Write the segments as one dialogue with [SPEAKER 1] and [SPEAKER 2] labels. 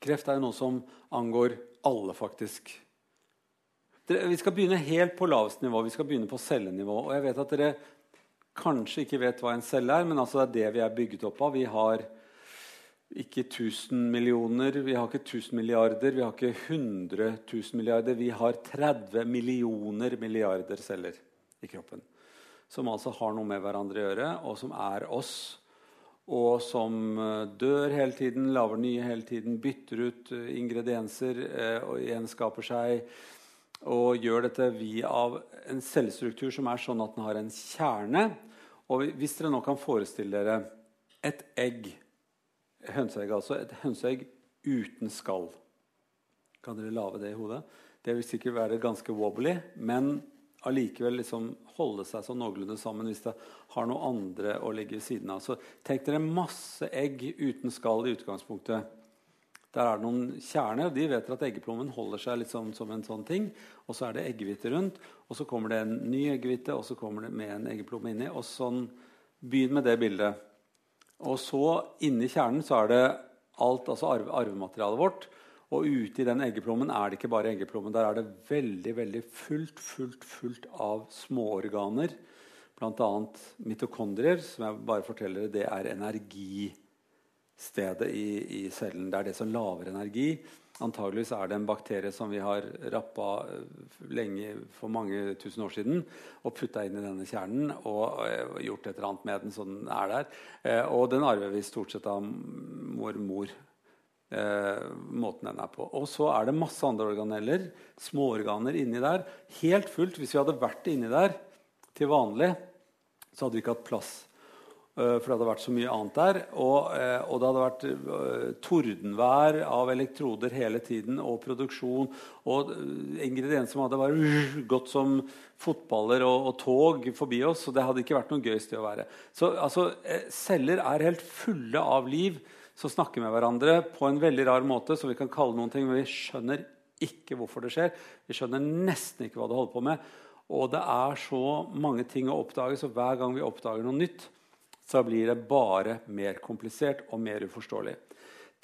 [SPEAKER 1] Kreft er jo noe som angår alle, faktisk. Vi skal begynne helt på lavest nivå. Vi skal begynne på cellenivå. Og jeg vet at dere kanskje ikke vet hva en celle er, men altså det er det vi er bygget opp av. Vi har ikke 1000 millioner, vi har ikke 1000 milliarder, vi har ikke 100 000 milliarder. Vi har 30 millioner milliarder celler i kroppen. Som altså har noe med hverandre å gjøre, og som er oss. Og som eh, dør hele tiden, lager nye hele tiden, bytter ut eh, ingredienser eh, og gjenskaper seg og gjør dette via en cellestruktur som er sånn at den har en kjerne. Og hvis dere nå kan forestille dere et egg, hønseegg altså, et hønseegg uten skall Kan dere lage det i hodet? Det vil sikkert være ganske wobbly, men allikevel liksom holde seg sånn noenlunde sammen hvis det har noe andre å legge ved siden av. Så tenk dere masse egg uten skall i utgangspunktet. Der er det noen kjerner. De vet at eggeplommen holder seg sånn, som en sånn ting. Og så er det eggehvite rundt, og så kommer det en ny eggehvite, og så kommer det med en eggeplomme inni. og sånn, Begynn med det bildet. Og så inni kjernen så er det alt, altså arve, arvematerialet vårt. Og ute i den eggeplommen er det ikke bare eggeplommen. Der er det veldig veldig fullt, fullt, fullt av småorganer. Bl.a. mitokondrier, som jeg bare forteller det er energistedet i, i, cellen. Det er det som lager energi. Antageligvis er det en bakterie som vi har rappa eh, lenge for mange tusen år siden og putta inn i denne kjernen og uh, gjort et eller annet med den så den er der. Uh, og den arver vi stort sett av mormor. Uh, måten den er på. Og så er det masse andre organeller, småorganer inni der. Helt fullt. Hvis vi hadde vært inni der til vanlig, så hadde vi ikke hatt plass Eh, for det hadde vært så mye annet der. Og, eh, og, det hadde vært eh, tordenvær av elektroder hele tiden, og produksjon. Og ingredienser som hadde bare gått som fotballer og, og, tog forbi oss. Så det hadde ikke vært noe gøy sted å være. Så altså, celler er helt fulle av liv som snakker med hverandre på en veldig rar måte, som vi kan kalle noen ting, men vi skjønner ikke hvorfor det skjer. Vi skjønner nesten ikke hva det holder på med. Og det er så mange ting å oppdage, så hver gang vi oppdager noe nytt, så blir det bare mer komplisert og mer uforståelig.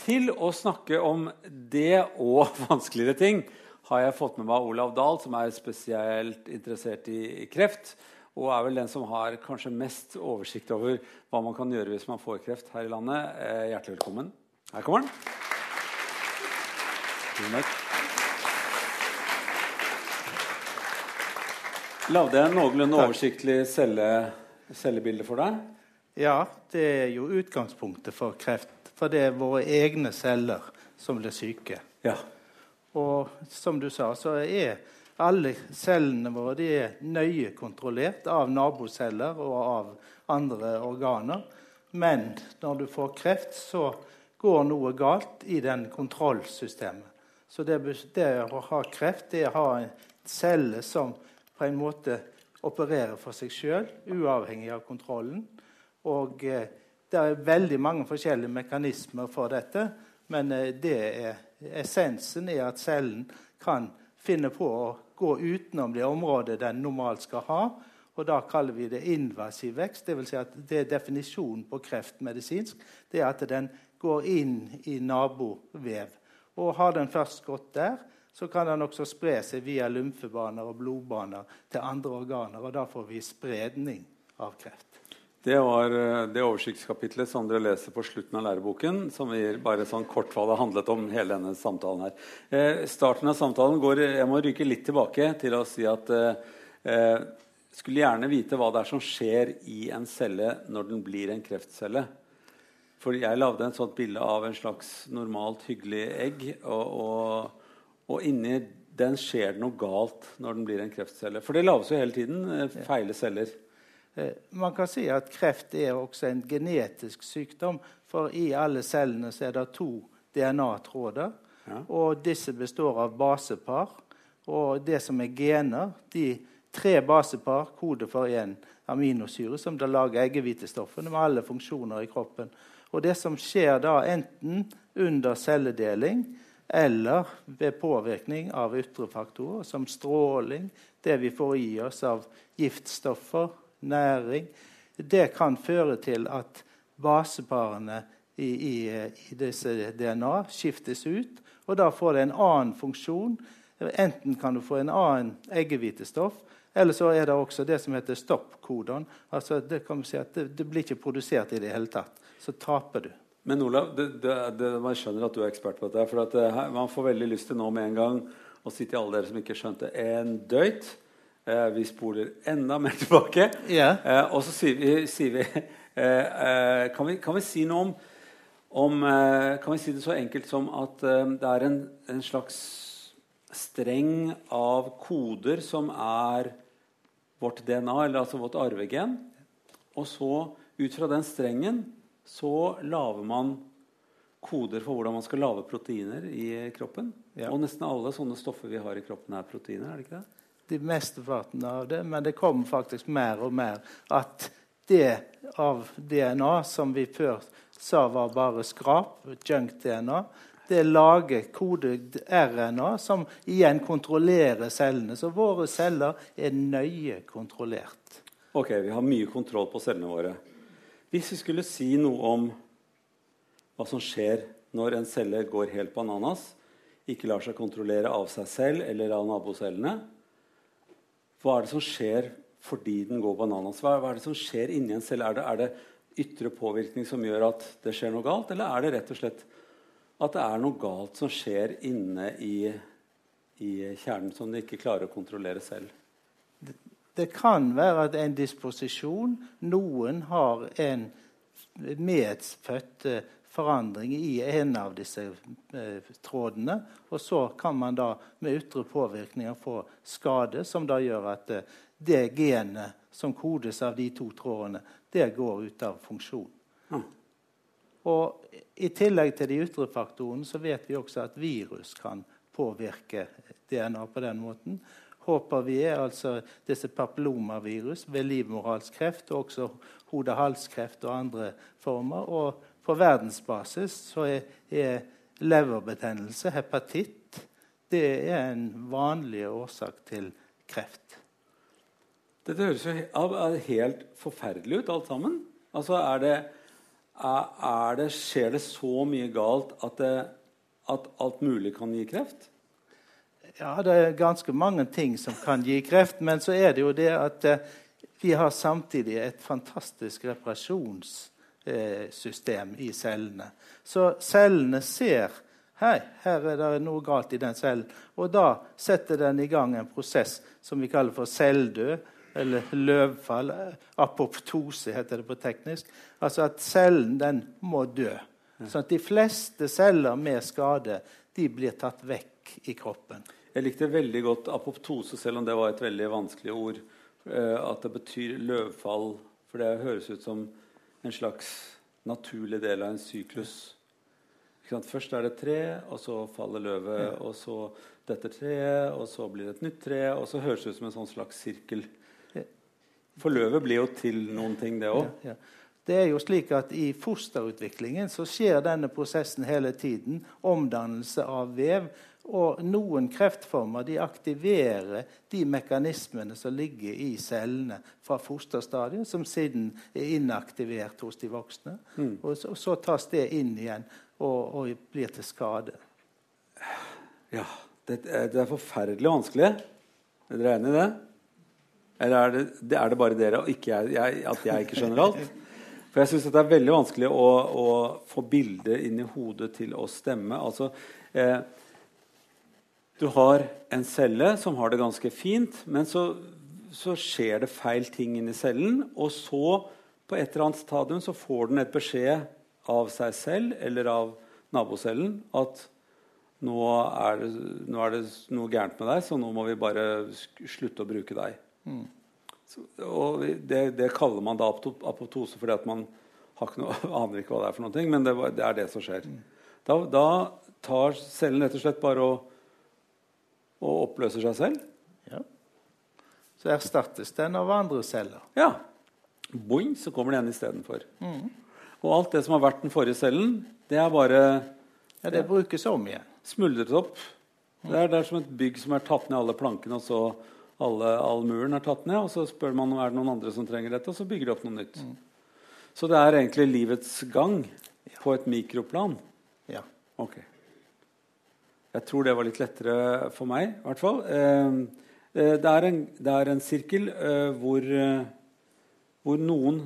[SPEAKER 1] Til å snakke om det og vanskeligere ting har jeg fått med meg Olav Dahl, som er spesielt interessert i kreft. Og er vel den som har kanskje mest oversikt over hva man kan gjøre hvis man får kreft her i landet. Eh, hjertelig velkommen. Her kommer han. Lagde jeg en noenlunde oversiktlig celle, cellebilde for deg?
[SPEAKER 2] Ja, det er jo utgangspunktet for kreft. For det er våre egne celler som blir syke.
[SPEAKER 1] Ja.
[SPEAKER 2] Og som du sa, så er alle cellene våre de er nøye kontrollert av naboceller og av andre organer. Men når du får kreft, så går noe galt i den kontrollsystemet. Så det, det å ha kreft, det er å ha en celle som på en måte opererer for seg sjøl, uavhengig av kontrollen. Og eh, det er veldig mange forskjellige mekanismer for dette. Men eh, det er, essensen er at cellen kan finne på å gå utenom det området den normalt skal ha. Og da kaller vi det invasiv vekst. Det, vil si at det er definisjonen på kreft medisinsk. Det er at den går inn i nabovev. Og har den først gått der, så kan den også spre seg via lymfebaner og blodbaner til andre organer. Og da får vi spredning av kreft.
[SPEAKER 1] Det var eh, det oversiktskapitlet som dere leser på slutten av læreboken. som gir bare sånn kort hva det handlet om hele denne samtalen her. Eh, starten av samtalen går Jeg må ryke litt tilbake til å si at eh, eh, skulle gjerne vite hva det er som skjer i en celle når den blir en kreftcelle. For jeg lagde et sånt bilde av en slags normalt hyggelig egg. Og, og, og inni den skjer det noe galt når den blir en kreftcelle. For det lages jo hele tiden eh, feile celler.
[SPEAKER 2] Eh, man kan si at kreft er også en genetisk sykdom. For i alle cellene er det to DNA-tråder. Ja. Og disse består av basepar. Og det som er gener, de tre basepar koder for én aminosyre, som da lager eggehvitestoffene med alle funksjoner i kroppen. Og det som skjer da enten under celledeling eller ved påvirkning av ytre faktorer som stråling, det vi får i oss av giftstoffer, næring, det kan føre til at baseparene i, i, i disse DNA skiftes ut, og da får det en annen funksjon. Enten kan du få en annen eggehvitestoff, eller så er det også det som heter stopp-kodon. Altså, det si det, det, blir ikke produsert i det hele tatt. Så taper du.
[SPEAKER 1] Men Olav, det, det, man skjønner at du er ekspert på dette. for at, her, Man får veldig lyst til nå med en gang å si til alle dere som ikke skjønte en døyt eh, Vi spoler enda mer tilbake.
[SPEAKER 2] Yeah.
[SPEAKER 1] Eh, og så sier vi, sier vi, eh, eh kan vi, kan vi si noe om om, kan vi si det så enkelt som at det er en, en, slags streng av koder som er vårt DNA, eller altså vårt arvegen. Og så, ut fra den strengen, så lager man koder for hvordan man skal lage proteiner i kroppen. Ja. Og nesten alle sånne stoffer vi har i kroppen, er proteiner. er det ikke det?
[SPEAKER 2] De mesteparten av det, men det kommer faktisk mer og mer at det av DNA som vi før sa var bare skrap, junk-DNA, det lager kodet RNA, som igjen kontrollerer cellene. Så våre celler er nøye kontrollert.
[SPEAKER 1] Ok, Vi har mye kontroll på cellene våre. Hvis vi skulle si noe om hva som skjer når en celle går helt bananas, ikke lar seg kontrollere av seg selv eller av nabocellene, hva er det som skjer fordi den går bananas? Hva er det som skjer inni en selv? Er det, er det ytre påvirkning som gjør at det skjer noe galt, eller er det rett og slett at det er noe galt som skjer inne i, i kjernen som de ikke klarer å kontrollere selv?
[SPEAKER 2] Det, det kan være at en disposisjon Noen har en medfødt forandring i en av disse eh, trådene. Og så kan man da med ytre påvirkninger få skade, som da gjør at eh, det genet som kodes av de to trådene, det går ut av funksjon. Ja. Og I tillegg til de ytre faktorene så vet vi også at virus kan påvirke DNA på den måten. Håper vi er altså disse papillomavirus ved livmorhalskreft og også hode-halskreft og andre former. Og på verdensbasis så er, er leverbetennelse, hepatitt, det er en vanlig årsak til kreft.
[SPEAKER 1] Dette høres jo helt forferdelig ut, alt sammen. Altså, er det, er det, Skjer det så mye galt at, det, at, alt mulig kan gi kreft?
[SPEAKER 2] Ja, det er ganske mange ting som kan gi kreft. Men så er det jo det at eh, vi har samtidig et fantastisk reparasjonssystem i cellene. Så cellene ser Hei, her er det noe galt i den cellen. Og da setter den i gang en prosess som vi kaller for celledød, eller løvfall. Apoptose heter det på teknisk. Altså at cellen den må dø. Sånn at de fleste celler med skade de blir tatt vekk i kroppen.
[SPEAKER 1] Jeg likte veldig godt apoptose, selv om det var et veldig vanskelig ord. Eh, at det betyr løvfall. For det høres ut som en slags naturlig del av en syklus. Først er det et tre, og så faller løvet, og så dette treet, og så blir det et nytt tre. Og så høres det ut som en sånn slags sirkel. For løvet blir jo til noen ting, det òg. Ja, ja.
[SPEAKER 2] Det er jo slik at I fosterutviklingen så skjer denne prosessen hele tiden. Omdannelse av vev. Og noen kreftformer de aktiverer de mekanismene som ligger i cellene fra fosterstadiet, som siden er inaktivert hos de voksne. Mm. Og, så, og, så, tas det inn igjen og, og blir til skade.
[SPEAKER 1] Ja. Det, det er forferdelig vanskelig. Er dere enig i det? Eller er det, er det bare dere og ikke jeg, jeg, at jeg ikke skjønner alt? For jeg syns det er veldig vanskelig å, å få bildet inn i hodet til å stemme. Altså, eh, du har en celle som har det ganske fint, men så, så skjer det feil ting inni cellen. Og så, på et eller annet stadium, så får den et beskjed av seg selv eller av nabocellen at nå er, det, nå er det noe gærent med deg, så nå må vi bare slutte å bruke deg. Mm. Så, og det, det, kaller man da apoptose fordi at man ikke noe, aner ikke hva det er for noe, men det, det, er det som skjer. Mm. Da, da, tar cellen rett og slett bare og, og oppløser seg selv. Ja.
[SPEAKER 2] Så erstattes den av andre celler.
[SPEAKER 1] Ja. Boing, så kommer det en istedenfor. Mm. Og alt det som har vært den forrige cellen, det er bare
[SPEAKER 2] Ja, det brukes om igjen.
[SPEAKER 1] Smuldret opp. Det er, det er som et bygg som er tatt ned alle plankene, og så alle, all muren er tatt ned. Og så spør man om er det noen andre som trenger dette, og så bygger de opp noe nytt. Mm. Så det er egentlig livets gang. På et mikroplan?
[SPEAKER 2] Ja.
[SPEAKER 1] Ok. Jeg tror det var litt lettere for meg, i hvert fall. Eh, eh, det, er en, det er en sirkel eh, hvor, eh, hvor noen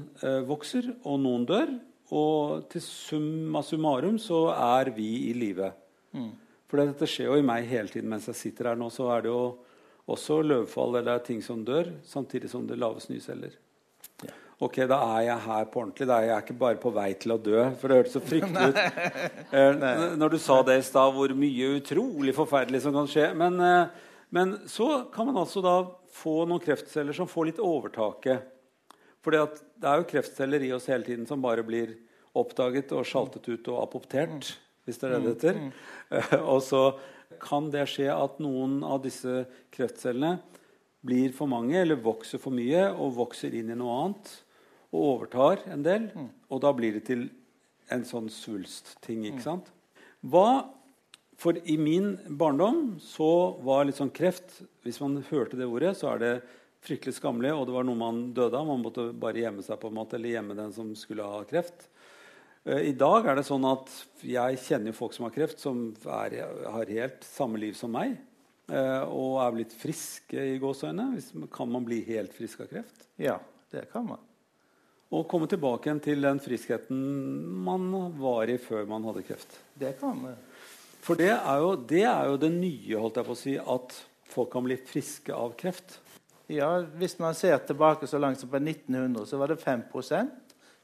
[SPEAKER 1] vokser, og noen dør. Og til summa summarum så er vi i live.
[SPEAKER 2] Mm.
[SPEAKER 1] For dette skjer jo i meg hele tiden mens jeg sitter her nå. Så er det jo også løvfall eller ting som dør, samtidig som det laves nye celler. Ok, da er jeg her på ordentlig. Da er jeg ikke bare på vei til å dø. For det hørtes så fryktelig ut eh, når du sa det i stad, hvor mye utrolig forferdelig som kan skje. Men, eh, men så kan man altså da få noen kreftceller som får litt overtaket. For det er jo kreftceller i oss hele tiden som bare blir oppdaget og sjaltet ut og apoptert. Hvis det er det det heter. Eh, Og så kan det skje at noen av disse kreftcellene blir for mange eller vokser for mye og vokser inn i noe annet og overtar en del. Og da blir det til en sånn svulstting. ikke sant? Hva For i min barndom så var litt sånn kreft Hvis man hørte det ordet, så er det fryktelig skammelig, og det var noe man døde av. Man måtte bare gjemme seg på en måte, eller gjemme den som skulle ha kreft. Eh, I dag er det sånn at jeg kjenner folk som har kreft, som er, har helt samme liv som meg. eh, Og er blitt friske i gåseøyne. Kan man bli helt frisk av kreft?
[SPEAKER 2] ja, det kan man.
[SPEAKER 1] Og komme tilbake igjen til den friskheten man var i før man hadde kreft.
[SPEAKER 2] Det kan man.
[SPEAKER 1] For det er jo det, er jo det nye, holdt jeg på å si, at folk kan bli friske av kreft.
[SPEAKER 2] Ja, Hvis man ser tilbake så langt som på 1900, så var det 5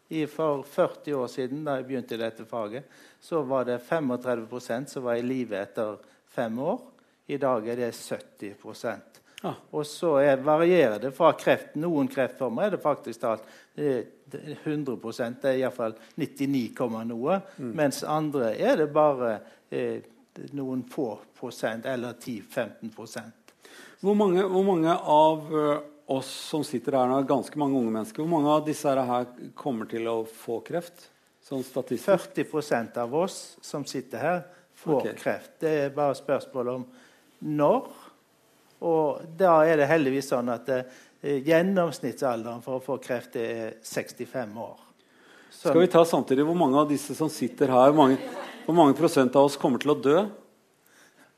[SPEAKER 2] I For 40 år siden, da jeg begynte i dette faget, så var det 35% som var i live etter fem år. I dag er det 70
[SPEAKER 1] Ja.
[SPEAKER 2] Og så er, varierer det fra kreft. Noen kreftformer er det faktisk talt eh, det er 100 Det er iallfall 99, noe. noe. Mens andre er det bare eh, noen få prosent, eller 10-15
[SPEAKER 1] Hvor mange, hvor mange av oss som sitter her nå, ganske mange unge mennesker, hvor mange av disse her kommer til å få kreft? Sånn statistisk?
[SPEAKER 2] 40% av oss som sitter her, får
[SPEAKER 1] okay.
[SPEAKER 2] kreft. Det er bare spørsmål om når. Og da er det heldigvis sånn at eh, gjennomsnittsalderen for å få kreft er 65 år. Så,
[SPEAKER 1] Skal vi ta samtidig hvor mange av disse som sitter her, hvor mange, hvor mange prosent av oss kommer til å dø?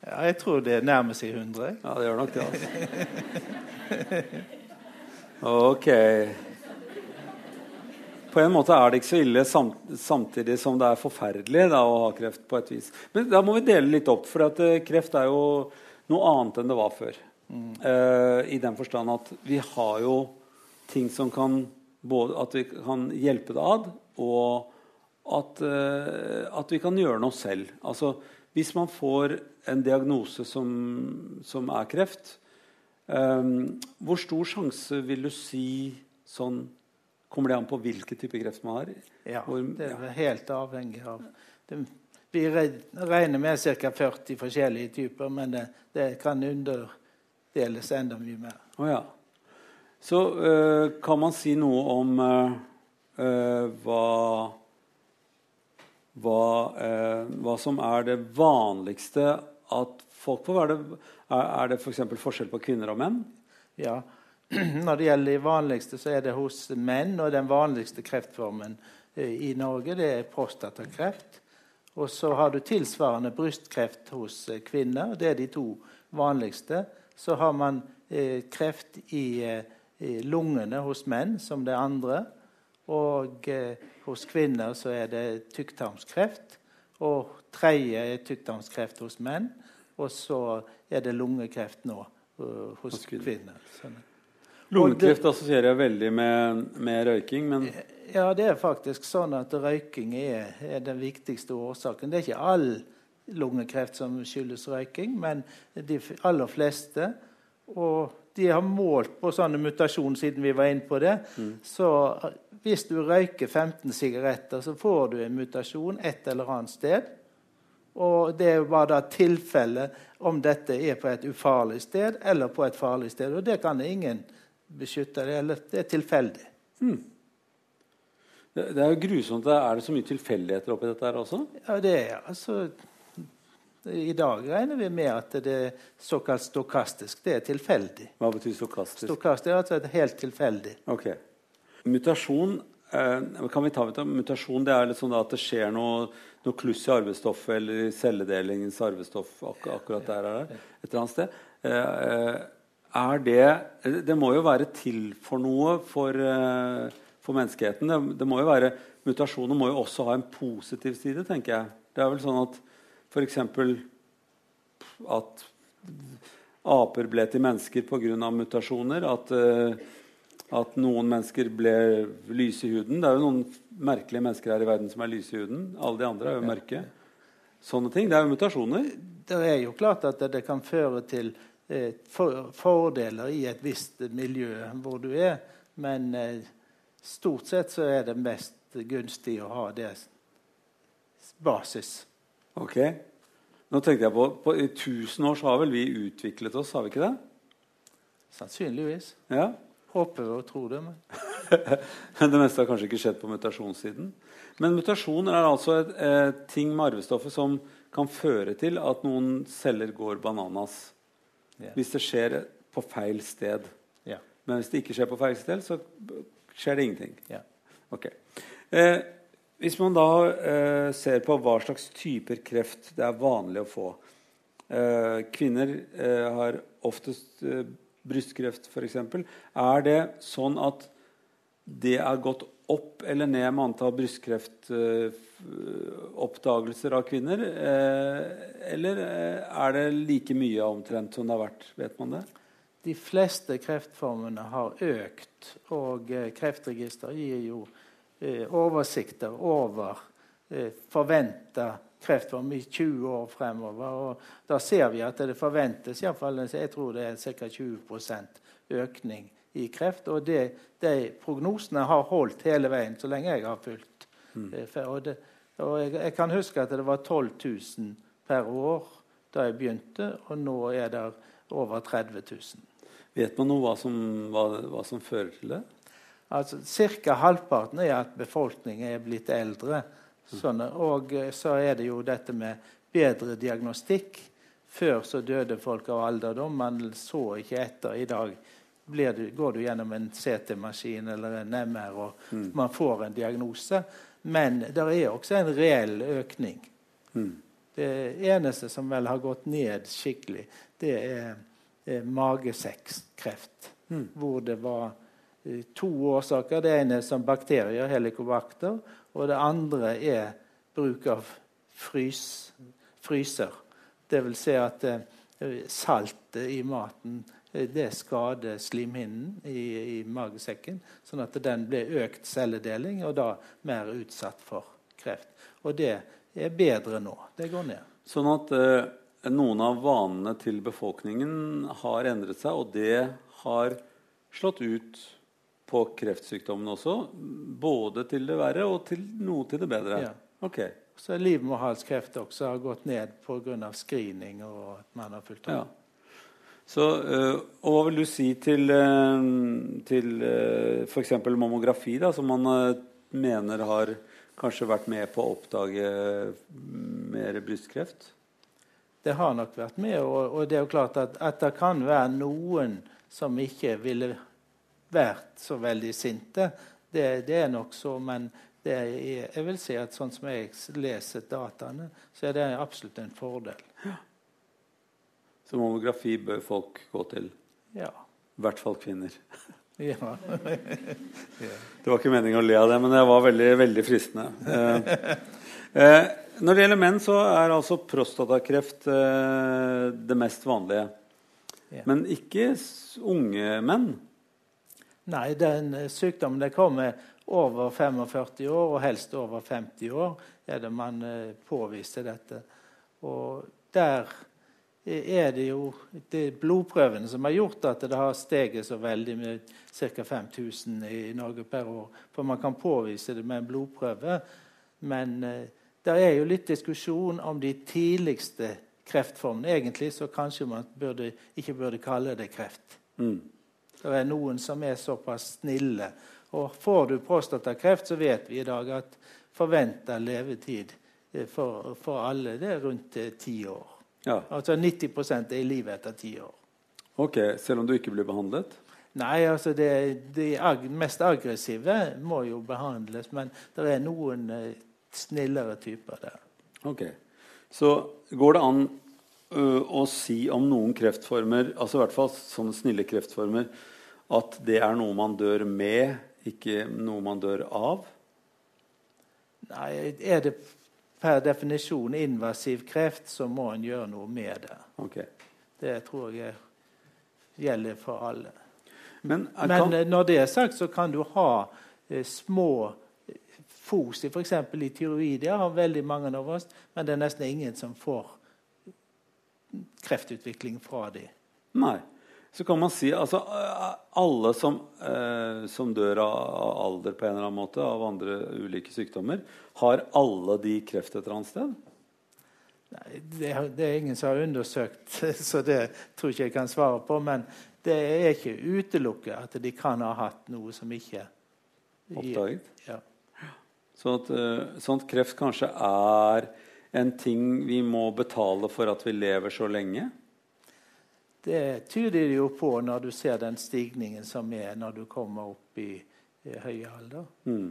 [SPEAKER 2] ja, jeg tror det nærmer seg 100.
[SPEAKER 1] Ja, det gjør nok det. altså. Ok. På en måte er det ikke så ille samtidig som det er forferdelig da, å ha kreft. på et vis. Men da må vi dele litt opp, for at, eh, kreft er jo noe annet enn det var før. Eh, I den forstand at vi har jo ting som kan både at vi kan hjelpe det ad, og at, uh, at vi kan gjøre noe selv. Altså, hvis man får en diagnose som, som er kreft, um, hvor stor sjanse vil du si sånn Kommer det an på hvilken type kreft man har?
[SPEAKER 2] Ja,
[SPEAKER 1] Hvor-
[SPEAKER 2] det er
[SPEAKER 1] ja.
[SPEAKER 2] helt avhengig av det, Vi regner med ca. 40 forskjellige typer, men det, det kan underdeles enda mye mer.
[SPEAKER 1] Oh, ja. Så eh, kan man si noe om eh, hva hva, eh, hva som er det vanligste at folk får? være det, er, er det f.eks. For forskjell på kvinner og menn?
[SPEAKER 2] Ja. Når det gjelder de vanligste, så er det hos menn. Og den vanligste kreftformen i Norge det er prostatakreft. Og så har du tilsvarende brystkreft hos kvinner. Det er de to vanligste. Så har man eh, kreft i, eh, i lungene hos menn som det andre. Og eh, hos kvinner så er det tykktarmskreft. Og tredje er tykktarmskreft hos menn. Og så er det lungekreft nå uh, hos
[SPEAKER 1] Hos kvinner.
[SPEAKER 2] Sånn.
[SPEAKER 1] Lungekreft assosierer jeg veldig med, med røyking, men
[SPEAKER 2] Ja, det er faktisk sånn at røyking er, er den viktigste årsaken. Det er ikke all lungekreft som skyldes røyking, men de aller fleste. Og de har målt på sånne mutasjoner, siden vi var inne på det. Så eh, hvis du røyker 15 sigaretter, så får du en mutasjon et eller annet sted. Og det er jo bare da tilfelle om dette er på et ufarlig sted eller på et farlig sted. Og det kan ingen beskytte. Det, eller det er tilfeldig.
[SPEAKER 1] det, det er jo grusomt. Er det så mye tilfeldigheter oppi dette her også?
[SPEAKER 2] Ja, det er altså I dag regner vi med at det er såkalt stokastisk. Det er tilfeldig.
[SPEAKER 1] Hva betyr stokastisk?
[SPEAKER 2] Stokastisk er altså helt tilfeldig.
[SPEAKER 1] Ok. Mutasjon eh, kan vi ta ut mutasjon? Det er litt sånn at det skjer noe, noe kluss i arvestoffet eller i celledelingens arvestoff ak akkurat der er det, et eller annet sted. Eh, er det Det må jo være til for noe for, eh, for menneskeheten. Det, det, må jo være Mutasjoner må jo også ha en positiv side, tenker jeg. Det er vel sånn at f.eks. at aper ble til mennesker pga. mutasjoner. At, uh, at, noen mennesker ble lyse i huden. Det er jo noen merkelige mennesker her i verden som er lyse i huden. Alle de andre er jo mørke. Sånne ting. Det er jo mutasjoner.
[SPEAKER 2] Det er jo klart at det kan føre til eh, for, fordeler i et visst miljø hvor du er. Men eh, stort sett så er det mest gunstig å ha det basis.
[SPEAKER 1] Ok. Nå tenkte jeg på, på I tusen år så har vel vi utviklet oss, har vi ikke det?
[SPEAKER 2] Sannsynligvis.
[SPEAKER 1] Ja.
[SPEAKER 2] Håper og tror det. Men.
[SPEAKER 1] det meste har kanskje ikke skjedd på mutasjonssiden. Men mutasjon er altså et, et ting med arvestoffet som kan føre til at noen celler går bananas. Yeah. Hvis det skjer på feil sted.
[SPEAKER 2] Yeah.
[SPEAKER 1] Men hvis det ikke skjer på feil sted, så skjer det ingenting.
[SPEAKER 2] Yeah.
[SPEAKER 1] Okay. Eh, hvis man da eh, ser på hva slags typer kreft det er vanlig å få eh, Kvinner eh, har oftest eh, brystkreft, f.eks. Er det sånn at det er gått opp eller ned med antall brystkreftoppdagelser av kvinner? Eh, eller er det like mye omtrent som det har vært? Vet man det?
[SPEAKER 2] De fleste kreftformene har økt, og Kreftregister gir jo Eh, oversikter over eh, forventa kreftform i 20 år fremover. Og da ser vi at det forventes iallfall jeg tror det er ca. 20% økning i kreft. Og det, de prognosene har holdt hele veien så lenge jeg har fulgt. Mm. Eh, og, det, og jeg, jeg, kan huske at det var 12 000 per år da jeg begynte, og nå er det over 30 000.
[SPEAKER 1] Vet man noe hva som, hva, hva som fører til det?
[SPEAKER 2] Altså, Ca. halvparten er at befolkningen er blitt eldre. Sånn, og eh, så er det jo dette med bedre diagnostikk. Før så døde folk av alderdom. Man så ikke etter. I dag du, går du gjennom en CT-maskin eller en MR, og mm. man får en diagnose. Men det er også en reell økning. Mm. Det eneste som vel har gått ned skikkelig, det er, er magesekkkreft. Mm. Hvor det var to årsaker. Det ene er som bakterier, helikobakter. Og det andre er bruk av frys, fryser. Vil si at eh, saltet i maten eh, det skader slimhinnen i, i, magesekken, sånn at den blir økt celledeling og da mer utsatt for kreft. Og det er bedre nå. Det går ned.
[SPEAKER 1] Sånn at eh, noen av vanene til befolkningen har endret seg, og det har slått ut på kreftsykdommen også? Både til det verre og til noe til det bedre?
[SPEAKER 2] Ja.
[SPEAKER 1] Okay.
[SPEAKER 2] Så livmorhalskreft også har gått ned pga. screening og at man har fulgt opp.
[SPEAKER 1] Ja. Så, øh, og hva vil du si til, øh, til øh, f.eks. mammografi, da, som man mener har kanskje vært med på å oppdage mer brystkreft?
[SPEAKER 2] Det har nok vært med, og, og det er jo klart at, at det kan være noen som ikke ville vært så veldig sinte. Det, det er nok så, men er, jeg vil si at sånn som jeg leser dataene, så er det absolutt en fordel. Ja.
[SPEAKER 1] Så mammografi bør folk gå til?
[SPEAKER 2] Ja.
[SPEAKER 1] I hvert fall kvinner.
[SPEAKER 2] ja.
[SPEAKER 1] det var ikke meningen å le av det, men det var veldig, veldig fristende. Eh, eh, når det gjelder menn, så er altså prostatakreft eh, det mest vanlige. Ja. Men ikke unge menn.
[SPEAKER 2] Nei, den eh, sykdommen det kommer over 45 år, og helst over 50 år, er det man eh, påviser dette. Og der er det jo det blodprøvene som har gjort at det har steget så veldig med ca. 5000 i Norge per år. For man kan påvise det med en blodprøve. Men eh, det er jo litt diskusjon om de tidligste kreftformene. Egentlig så kanskje man burde, ikke burde kalle det kreft. Mm. Det er noen som er såpass snille. Og får du prostatakreft, så vet vi i dag at forventa levetid for, for, alle det er rundt eh, ti år.
[SPEAKER 1] Ja.
[SPEAKER 2] Altså 90% er i livet etter ti år.
[SPEAKER 1] Ok, Selv om du ikke blir behandlet?
[SPEAKER 2] Nei, altså det, de ag mest aggressive må jo behandles, men det er noen eh, snillere typer der.
[SPEAKER 1] Ok. Så går det an å si om noen kreftformer, altså i hvert fall sånne snille kreftformer, at det er noe man dør med, ikke noe man dør av?
[SPEAKER 2] Nei, Er det per definisjon invasiv kreft, så må en gjøre noe med det.
[SPEAKER 1] Okay.
[SPEAKER 2] Det tror jeg gjelder for alle.
[SPEAKER 1] Men, kan...
[SPEAKER 2] Men eh, når det er sagt, så kan du ha eh, små fos, fosi, f.eks. i tyroidia, har veldig mange av oss, men det er nesten ingen som får kreftutvikling fra de.
[SPEAKER 1] Nei. Så kan man si altså alle som, eh, som dør av, alder på en eller annen måte, av andre ulike sykdommer, har alle de kreft et eller annet sted?
[SPEAKER 2] Nei, det, det er ingen som har undersøkt, så det tror ikke jeg kan svare på. Men det er ikke utelukket at de kan ha hatt noe som ikke
[SPEAKER 1] Oppdaget?
[SPEAKER 2] Ja.
[SPEAKER 1] Sånn at, eh, sånn at kreft kanskje er en ting vi må betale for at vi lever så lenge?
[SPEAKER 2] Det tyder jo på når du ser den stigningen som er når du kommer opp i, i høy alder.
[SPEAKER 1] Mm.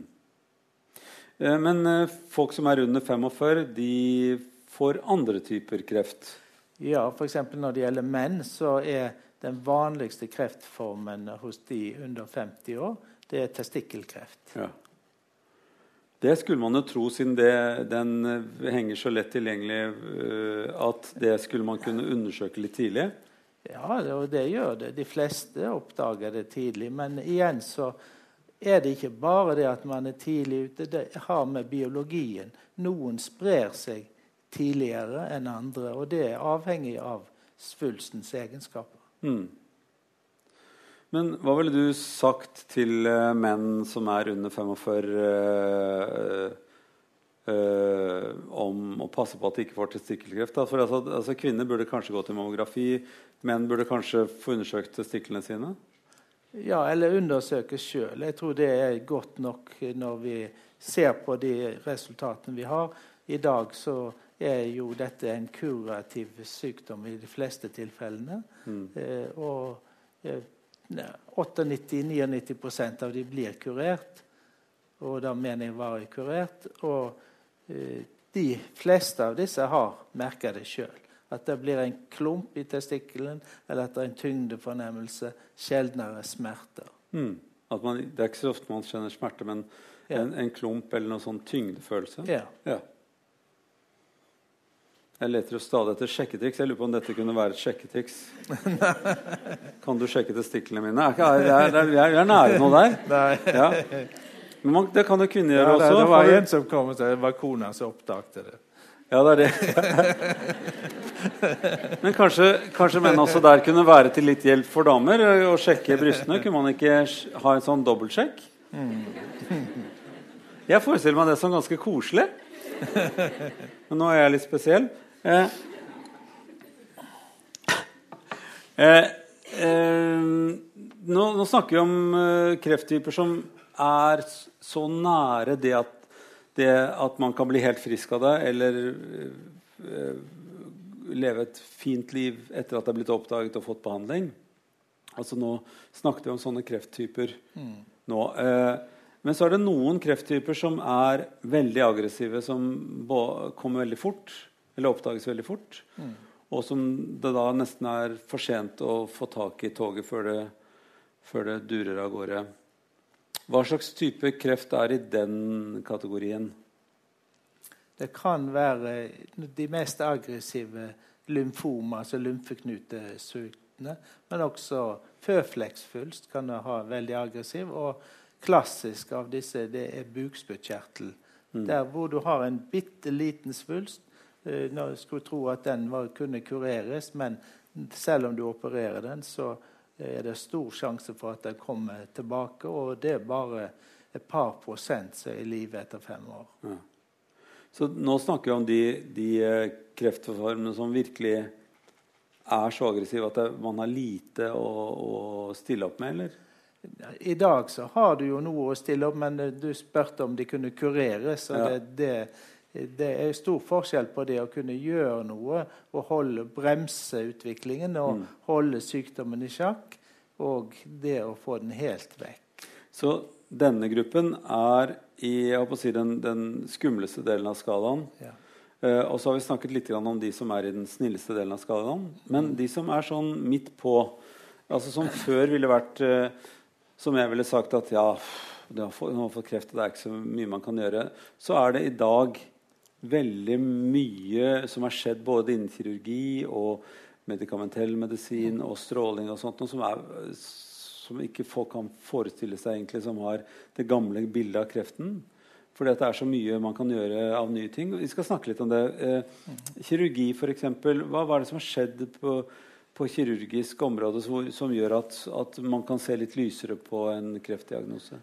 [SPEAKER 1] Eh, Men eh, folk som er under 45, de får andre typer kreft.
[SPEAKER 2] Ja, F.eks. når det gjelder menn, så er den vanligste kreftformen hos de under 50 år det er testikkelkreft.
[SPEAKER 1] Ja. Det skulle man jo tro, siden det, den eh, henger så lett tilgjengelig, eh, at det skulle man kunne undersøke litt tidlig.
[SPEAKER 2] Ja, og det gjør det. De fleste oppdager det tidlig. Men igjen så er det ikke bare det at man er tidlig ute. Det har med biologien. Noen sprer seg tidligere enn andre, og det er avhengig av svulstens egenskaper.
[SPEAKER 1] Mm. Men hva ville du sagt til eh, menn som er under 45 eh, eh, om å passe på at de ikke får testikkelkreft? For altså, altså, kvinner burde kanskje gå til mammografi. Menn burde kanskje få undersøkt testiklene sine?
[SPEAKER 2] Ja, eller undersøke sjøl. Jeg tror det er godt nok når vi ser på de resultatene vi har. I dag så er jo dette en kurativ sykdom i de fleste tilfellene.
[SPEAKER 1] Mm.
[SPEAKER 2] Eh, og eh, 98-99% av de blir kurert. Og da mener jeg varig kurert. Og eh, de fleste av disse har merka det sjøl. At det blir en klump i testikkelen, eller at det er en tyngdefornemmelse. Sjeldnere smerter.
[SPEAKER 1] Mm. Man, det er ikke så ofte man kjenner smerte, men
[SPEAKER 2] Ja.
[SPEAKER 1] en, en klump eller noen sånn tyngdefølelse.
[SPEAKER 2] Ja.
[SPEAKER 1] Ja. Jeg leter jo stadig etter sjekketriks. Jeg lurer på om dette kunne være et sjekketriks. kan du sjekke testiklene mine? Jeg er- er- er- nære noe der. Ja. Men man, det kan jo kvinner
[SPEAKER 2] Ja,
[SPEAKER 1] gjøre
[SPEAKER 2] det,
[SPEAKER 1] også.
[SPEAKER 2] det var en som kom og sa det var kona som oppdaget det.
[SPEAKER 1] Ja, det er det. Men kanskje, kanskje menn også der kunne være til litt hjelp for damer å sjekke brystene? Kunne man ikke ha en sånn dobbeltsjekk? Jeg forestiller meg det som ganske koselig. Men nå er jeg litt spesiell. Eh, eh, eh, nå, nå snakker vi om eh, krefttyper som er så nære det at, det at man kan bli helt frisk av det, eller eh, leve et fint liv etter at det er blitt oppdaget og fått behandling. Altså Nå snakket vi om sånne krefttyper. nå. Eh, men så er det noen krefttyper som er veldig aggressive, som kommer veldig fort, eller oppdages veldig fort. Og som det da nesten er for sent å få tak i toget før det, før det durer av gårde. Hva slags type kreft er i den kategorien?
[SPEAKER 2] Det kan være de mest aggressive lymfoma, altså lymfeknutesultene. men også føflekksvulst kan ha veldig aggressiv. Og klassisk av disse det er bukspyttkjertel. Der hvor du har en bitte liten svulst. Eh, nå skulle tro at den var, kunne kureres, men selv om du opererer den, så er det stor sjanse for at den kommer tilbake. Og det er bare et par prosent som er i live etter fem år.
[SPEAKER 1] Så nå snakker vi om de, de eh, kreftformene som virkelig er så aggressive at det, man har lite å, å stille opp med, eller?
[SPEAKER 2] I dag så har du jo noe å stille opp, men eh, du spurte om de kunne kureres. og
[SPEAKER 1] Ja.
[SPEAKER 2] det, det, det er stor forskjell på det å kunne gjøre noe og holde, bremse utviklingen og holde sykdommen i sjakk, og det å få den helt vekk.
[SPEAKER 1] Så denne gruppen er i si, den, den, skumleste delen av skalaen. Ja. Uh, og så har vi snakket litt om de som er i den snilleste delen av skalaen. Men de som er sånn midt på, altså som før ville vært uh, Som jeg ville sagt at ja, du har fått kreft, og det er ikke så mye man kan gjøre. Så er det i dag veldig mye som har skjedd både innen kirurgi og medikamentell medisin og stråling og sånt, som, er, som ikke folk kan forestille seg egentlig, som har det gamle bildet av kreften. Fordi det er så mye man kan gjøre av nye ting. Vi skal snakke litt om det. Eh, kirurgi, f.eks. Hva, er det som har skjedd på, på kirurgisk område som, som gjør at, at, man kan se litt lysere på en kreftdiagnose?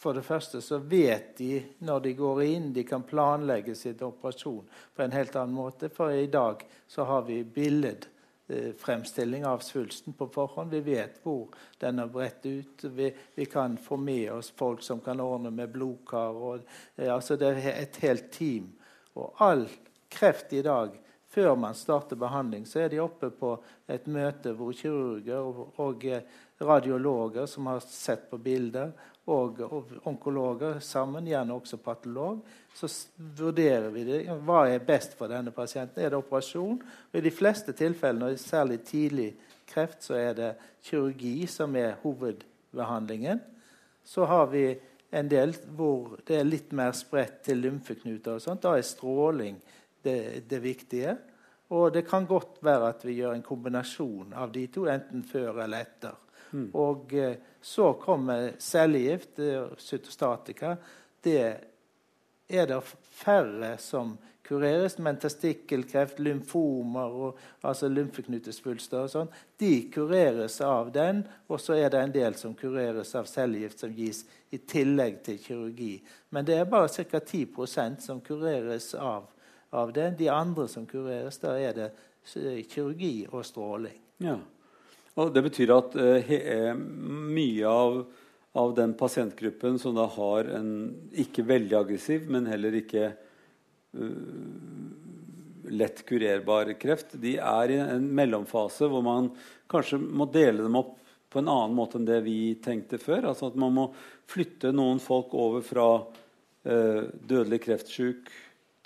[SPEAKER 2] For det første så vet de når de går inn, de kan planlegge sin operasjon på en helt annen måte. For i dag så har vi billedfremstilling av svulsten på forhånd. Vi vet hvor den er bredt ut. Vi, vi, kan få med oss folk som kan ordne med blodkar. Og, eh, altså det er et helt team. Og all kreft i dag før man starter behandling, så er de oppe på et møte hvor kirurger og, og eh, radiologer som har sett på bilder, og, og onkologer sammen, gjerne også patolog, så vurderer vi det. Hva er best for denne pasienten? Er det operasjon? Og I de fleste tilfellene, og særlig tidlig kreft, så er det kirurgi som er hovedbehandlingen. Så har vi en del hvor det er litt mer spredt til lymfeknuter. og sånt. Da er stråling det, det viktige. Og det kan godt være at vi gjør en kombinasjon av de to, enten før eller etter. Mm. Og eh, så kommer cellegift, cytostatika. Det er det færre som kureres, men testikkelkreft, lymfomer og altså lymfeknutesvulster og sånn, de kureres av den. Og så er det en del som kureres av cellegift som gis i tillegg til kirurgi. Men det er bare ca. 10% som kureres av, av det. De andre som kureres, da er det kirurgi og stråling.
[SPEAKER 1] Ja. Og Det betyr at uh, mye av, av, den pasientgruppen som da har en ikke veldig aggressiv, men heller ikke uh, lett kurerbar kreft, de er i en mellomfase hvor man kanskje må dele dem opp på en annen måte enn det vi tenkte før. Altså at man må flytte noen folk over fra uh, dødelig kreftsyk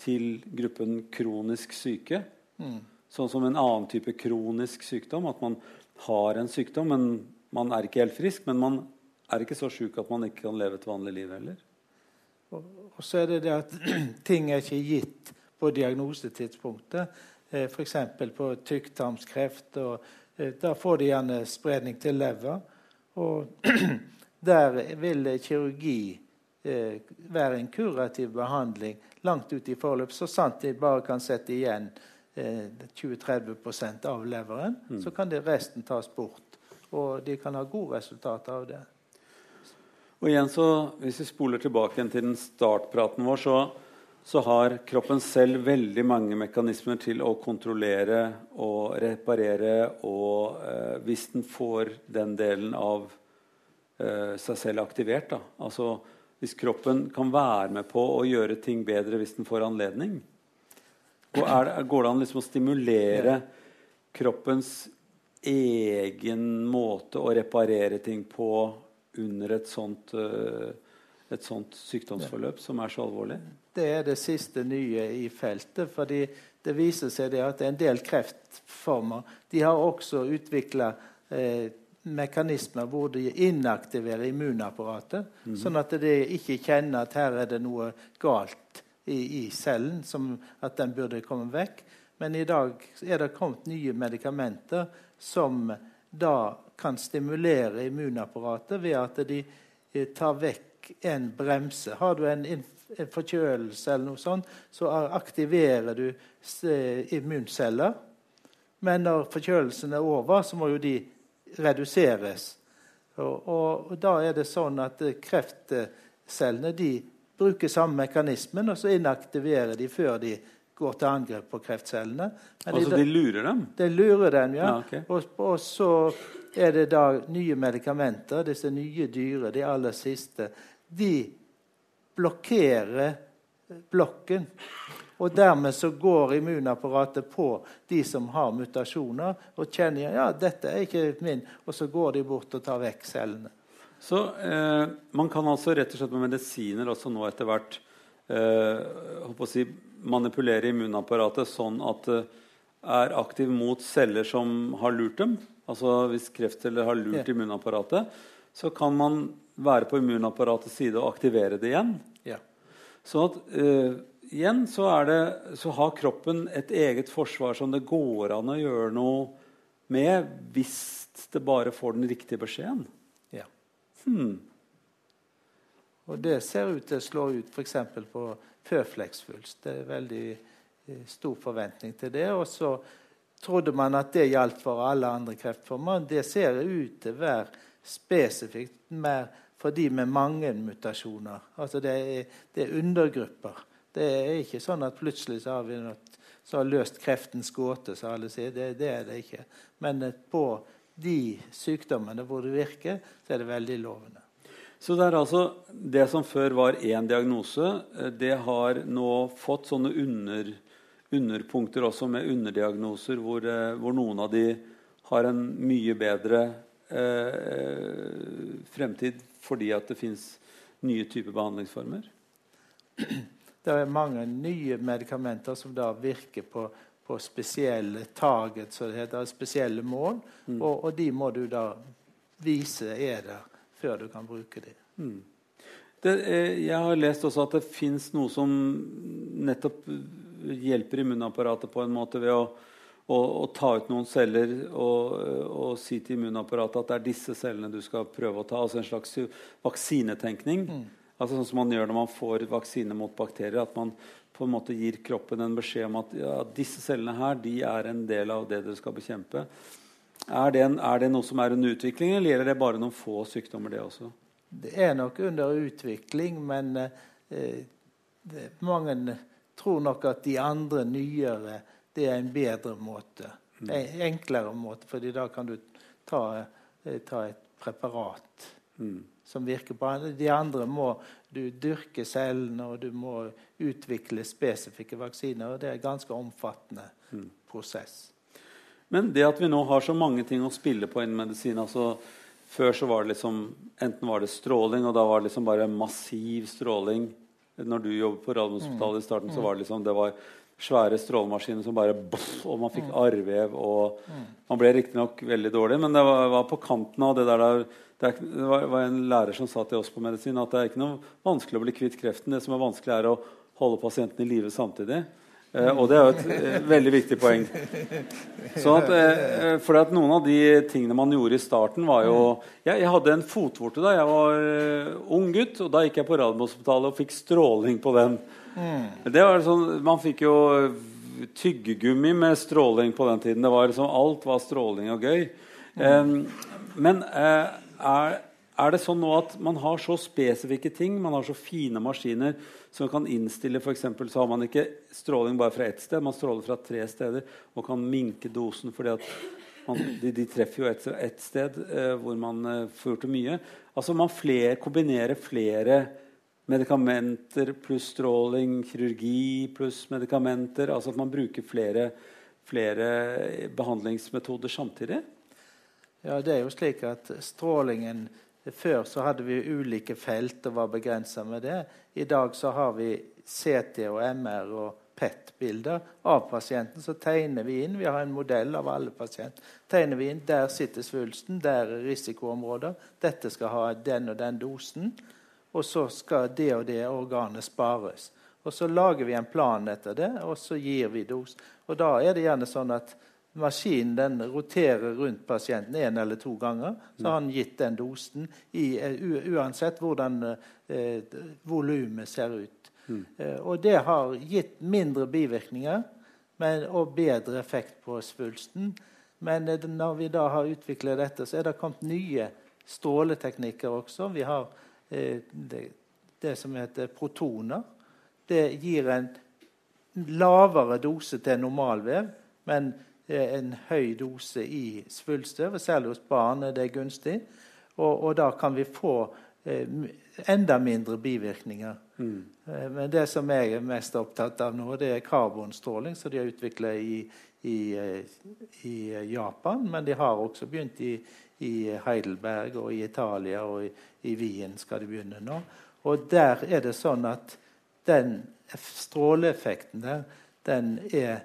[SPEAKER 1] til gruppen kronisk syke. Mm. Sånn som en annen type kronisk sykdom. At man har en sykdom, men man er ikke helt frisk. Men man er ikke så sjuk at man ikke kan leve et vanlig liv heller.
[SPEAKER 2] Og, så er det det at ting er ikke gitt på diagnosetidspunktet. Eh, F.eks. på tykktarmskreft. og eh, Da får de gjerne spredning til lever. Og der vil kirurgi eh, være en kurativ behandling langt ut i forløp, så sant de bare kan sette igjen 20-30 eh, av leveren. Mm. Så kan det resten tas bort. Og de kan ha gode resultater av det.
[SPEAKER 1] Og igjen så, Hvis vi spoler tilbake til den startpraten vår, så, så, har kroppen selv veldig mange mekanismer til å kontrollere og reparere. Og eh, hvis den får den delen av eh, seg selv aktivert, da. Altså hvis kroppen kan være med på å gjøre ting bedre hvis den får anledning, går, det, går det an liksom å stimulere kroppens egen måte å reparere ting på under et sånt, eh, et sånt sykdomsforløp som er så alvorlig?
[SPEAKER 2] Det er det siste nye i feltet. fordi det viser seg at en del kreftformer de har også utvikla eh, mekanismer hvor de inaktiverer immunapparatet, mm sånn at de ikke kjenner at her er det noe galt i, i, cellen, som at den burde komme vekk. Men i dag er det kommet nye medikamenter som da kan stimulere immunapparatet ved at de eh, tar vekk en bremse. Har du en, forkjølelse eller noe sånt, så aktiverer du eh, immunceller. Men når forkjølelsen er over, så må jo de reduseres. Og, og, og da er det sånn at kreftcellene de bruker samme mekanismen, og så inaktiverer de før de går til angrep på kreftcellene.
[SPEAKER 1] Men altså de, de lurer dem?
[SPEAKER 2] De lurer dem, ja. ja okay. og, og, så er det da nye medikamenter, disse nye dyre, de aller siste. De blokkerer blokken. Og dermed så går immunapparatet på de som har mutasjoner, og kjenner ja, dette er ikke min, og så går de bort og tar vekk cellene.
[SPEAKER 1] Så eh, man kan altså rett og slett med medisiner også nå etter hvert eh, si, manipulere immunapparatet sånn at det er aktiv mot celler som har lurt dem. Altså Hvis kreftceller har lurt ja. immunapparatet, så kan man være på immunapparatets side og aktivere det igjen.
[SPEAKER 2] Ja.
[SPEAKER 1] Så at, eh, igjen så, det, så, har kroppen et eget forsvar som det går an å gjøre noe med hvis det bare får den riktige beskjeden. Hmm.
[SPEAKER 2] Og det ser ut til å slå ut f.eks. på føflekksvulst. Det er veldig eh, stor forventning til det. Og så trodde man at det gjaldt for alle andre kreftformer. Det ser ut til å være spesifikt mer for de med mange mutasjoner. Altså det er, det er undergrupper. Det er ikke sånn at plutselig så har vi noe så har løst kreftens gåte, som alle sier. Det, det, er det ikke. Men på de sykdommene hvor det virker, så er det veldig lovende.
[SPEAKER 1] Så det er altså det som før var én diagnose, eh, det har nå fått sånne under, underpunkter også med underdiagnoser, hvor, eh, hvor, noen av de har en mye bedre eh, fremtid fordi at det fins nye typer behandlingsformer?
[SPEAKER 2] Det er mange nye medikamenter som da virker på på spesielle target, så det heter, spesielle mål. Mm. Og, og, de må du da vise er der før du kan bruke dem. Mm.
[SPEAKER 1] Det, jeg har lest også at det fins noe som nettopp hjelper immunapparatet på en måte ved å, å, å ta ut noen celler og, og, si til immunapparatet at det er disse cellene du skal prøve å ta. Altså en slags vaksinetenkning. Mm. Altså sånn som man gjør når man får vaksine mot bakterier. At man på en måte gir kroppen en beskjed om at ja, disse cellene her, de er en del av det dere skal bekjempe. Er det, en, er det, noe som er under utvikling, eller gjelder det bare noen få sykdommer? Det også?
[SPEAKER 2] Det er nok under utvikling, men eh, det, mange tror nok at de andre nyere det er en bedre måte. Mm. En enklere måte, fordi da kan du ta, eh, ta et preparat. Mm som virker på andre. De andre må du dyrke cellene, og du må utvikle spesifikke vaksiner. og Det er en ganske omfattende mm. prosess.
[SPEAKER 1] Men det at vi nå har så mange ting å spille på innen medisin altså Før så var det liksom Enten var det stråling, og da var det liksom bare massiv stråling. Når du jobbet på Radiumhospitalet i starten, så mm. var det liksom det var svære strålemaskiner som bare boff, Og man fikk mm. arrvev. og mm. Man ble riktignok veldig dårlig, men det var, var, på kanten av det der, der det, var en lærer som sa til oss på medisin at det er ikke noe vanskelig å bli kvitt kreften. Det som er vanskelig, er å holde pasienten i live samtidig. Eh, og det er jo et eh, veldig viktig poeng. Sånn at, eh, for at noen av de tingene man gjorde i starten, var jo Jeg, jeg hadde en fotvorte da jeg var ung gutt, og da gikk jeg på Radiumhospitalet og fikk stråling på den. Mm. Det var sånn, Man fikk jo tyggegummi med stråling på den tiden. Det var liksom, alt var stråling og gøy. Um, men er, er, det sånn nå at man har så spesifikke ting, man har så fine maskiner som kan innstille F.eks. så har man ikke stråling bare fra ett sted, man stråler fra tre steder og kan minke dosen fordi at man, de, de, treffer jo ett et sted eh, hvor man eh, får gjort det mye. Altså Man fler, kombinerer flere medikamenter pluss stråling, kirurgi pluss medikamenter. Altså at man bruker flere, flere behandlingsmetoder samtidig.
[SPEAKER 2] Ja, det er jo slik at strålingen Før så hadde vi ulike felt og var begrensa med det. I dag så har vi CT og MR og PET-bilder av pasienten. Så tegner vi inn. Vi har en modell av alle pasienter. Tegner vi inn, Der sitter svulsten, der er risikoområder. Dette skal ha den og den dosen. Og så skal det og det organet spares. Og Så lager vi en plan etter det, og så gir vi dos. Og Da er det gjerne sånn at Maskinen den roterer rundt pasienten én eller to ganger. Så har han gitt den dosen i, uh, uansett hvordan uh, volumet ser ut. Mm. Uh, og det har gitt mindre bivirkninger men, og bedre effekt på svulsten. Men uh, når vi da har utviklet dette, så er det kommet nye stråleteknikker også. Vi har det, det som heter protoner. Det gir en lavere dose til normalvev. men en høy dose i svulstøv, særlig hos barn er det gunstig. Og, og da kan vi få eh, enda mindre bivirkninger Mm. Eh, men det som jeg er mest opptatt av nå, det er karbonstråling, som de har utvikla i, i, eh, i, Japan. Men de har også begynt i, i Heidelberg og i Italia og i, i Wien skal de begynne nå. Og der er det sånn at den stråleeffekten der, den er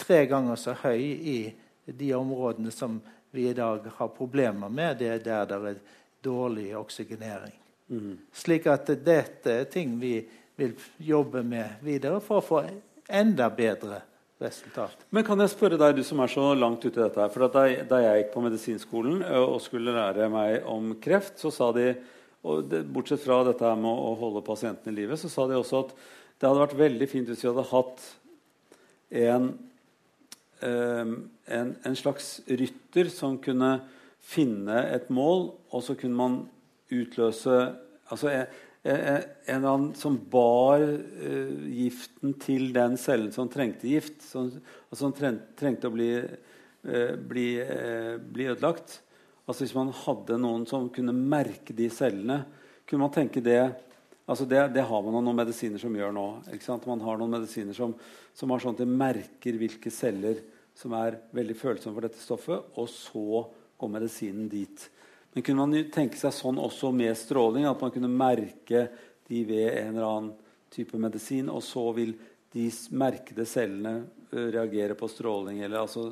[SPEAKER 2] tre ganger så høy i de områdene som vi i dag har problemer med. Det er der det er dårlig oksygenering. Mm. Slik at dette er ting vi vil jobbe med videre for å få enda bedre resultat.
[SPEAKER 1] Men kan jeg spørre deg, du som er så langt ute i dette her, for da, da, jeg gikk på medisinskolen og skulle lære meg om kreft, så sa de og Bortsett fra dette her med å holde pasienten i live, så sa de også at det hadde vært veldig fint hvis vi hadde hatt en, en, en slags rytter som kunne finne et mål, og så kunne man utløse altså en, en eller annen som bar uh, giften til den cellen som trengte gift, som, altså som trengte å bli, uh, bli, uh, bli, ødelagt. Altså Hvis man hadde noen som kunne merke de cellene, kunne man tenke det altså det, det har man noen medisiner som gjør nå. Man har noen medisiner som, som har sånn at de merker hvilke celler som er veldig følsomme for dette stoffet, og så går medisinen dit. Men kunne man tenke seg sånn også med stråling? At man kunne merke de ved en eller annen type medisin, og så vil de merkede cellene reagere på stråling? Eller altså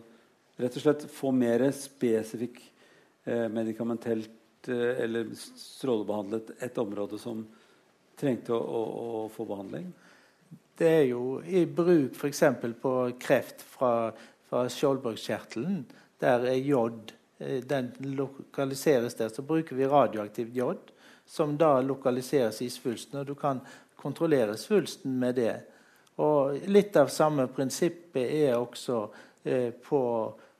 [SPEAKER 1] rett og slett få mer spesifikk eh, medikamentelt eh, eller strålebehandlet et område som trengte å, å, å få behandling?
[SPEAKER 2] Det er jo i bruk f.eks. på kreft fra, fra skjoldbruskkjertelen. Der er jod Eh, den lokaliseres der, så bruker vi radioaktivt jod, som da lokaliseres i svulsten. Og du kan kontrollere svulsten med det. Og litt av samme prinsippet er også eh, på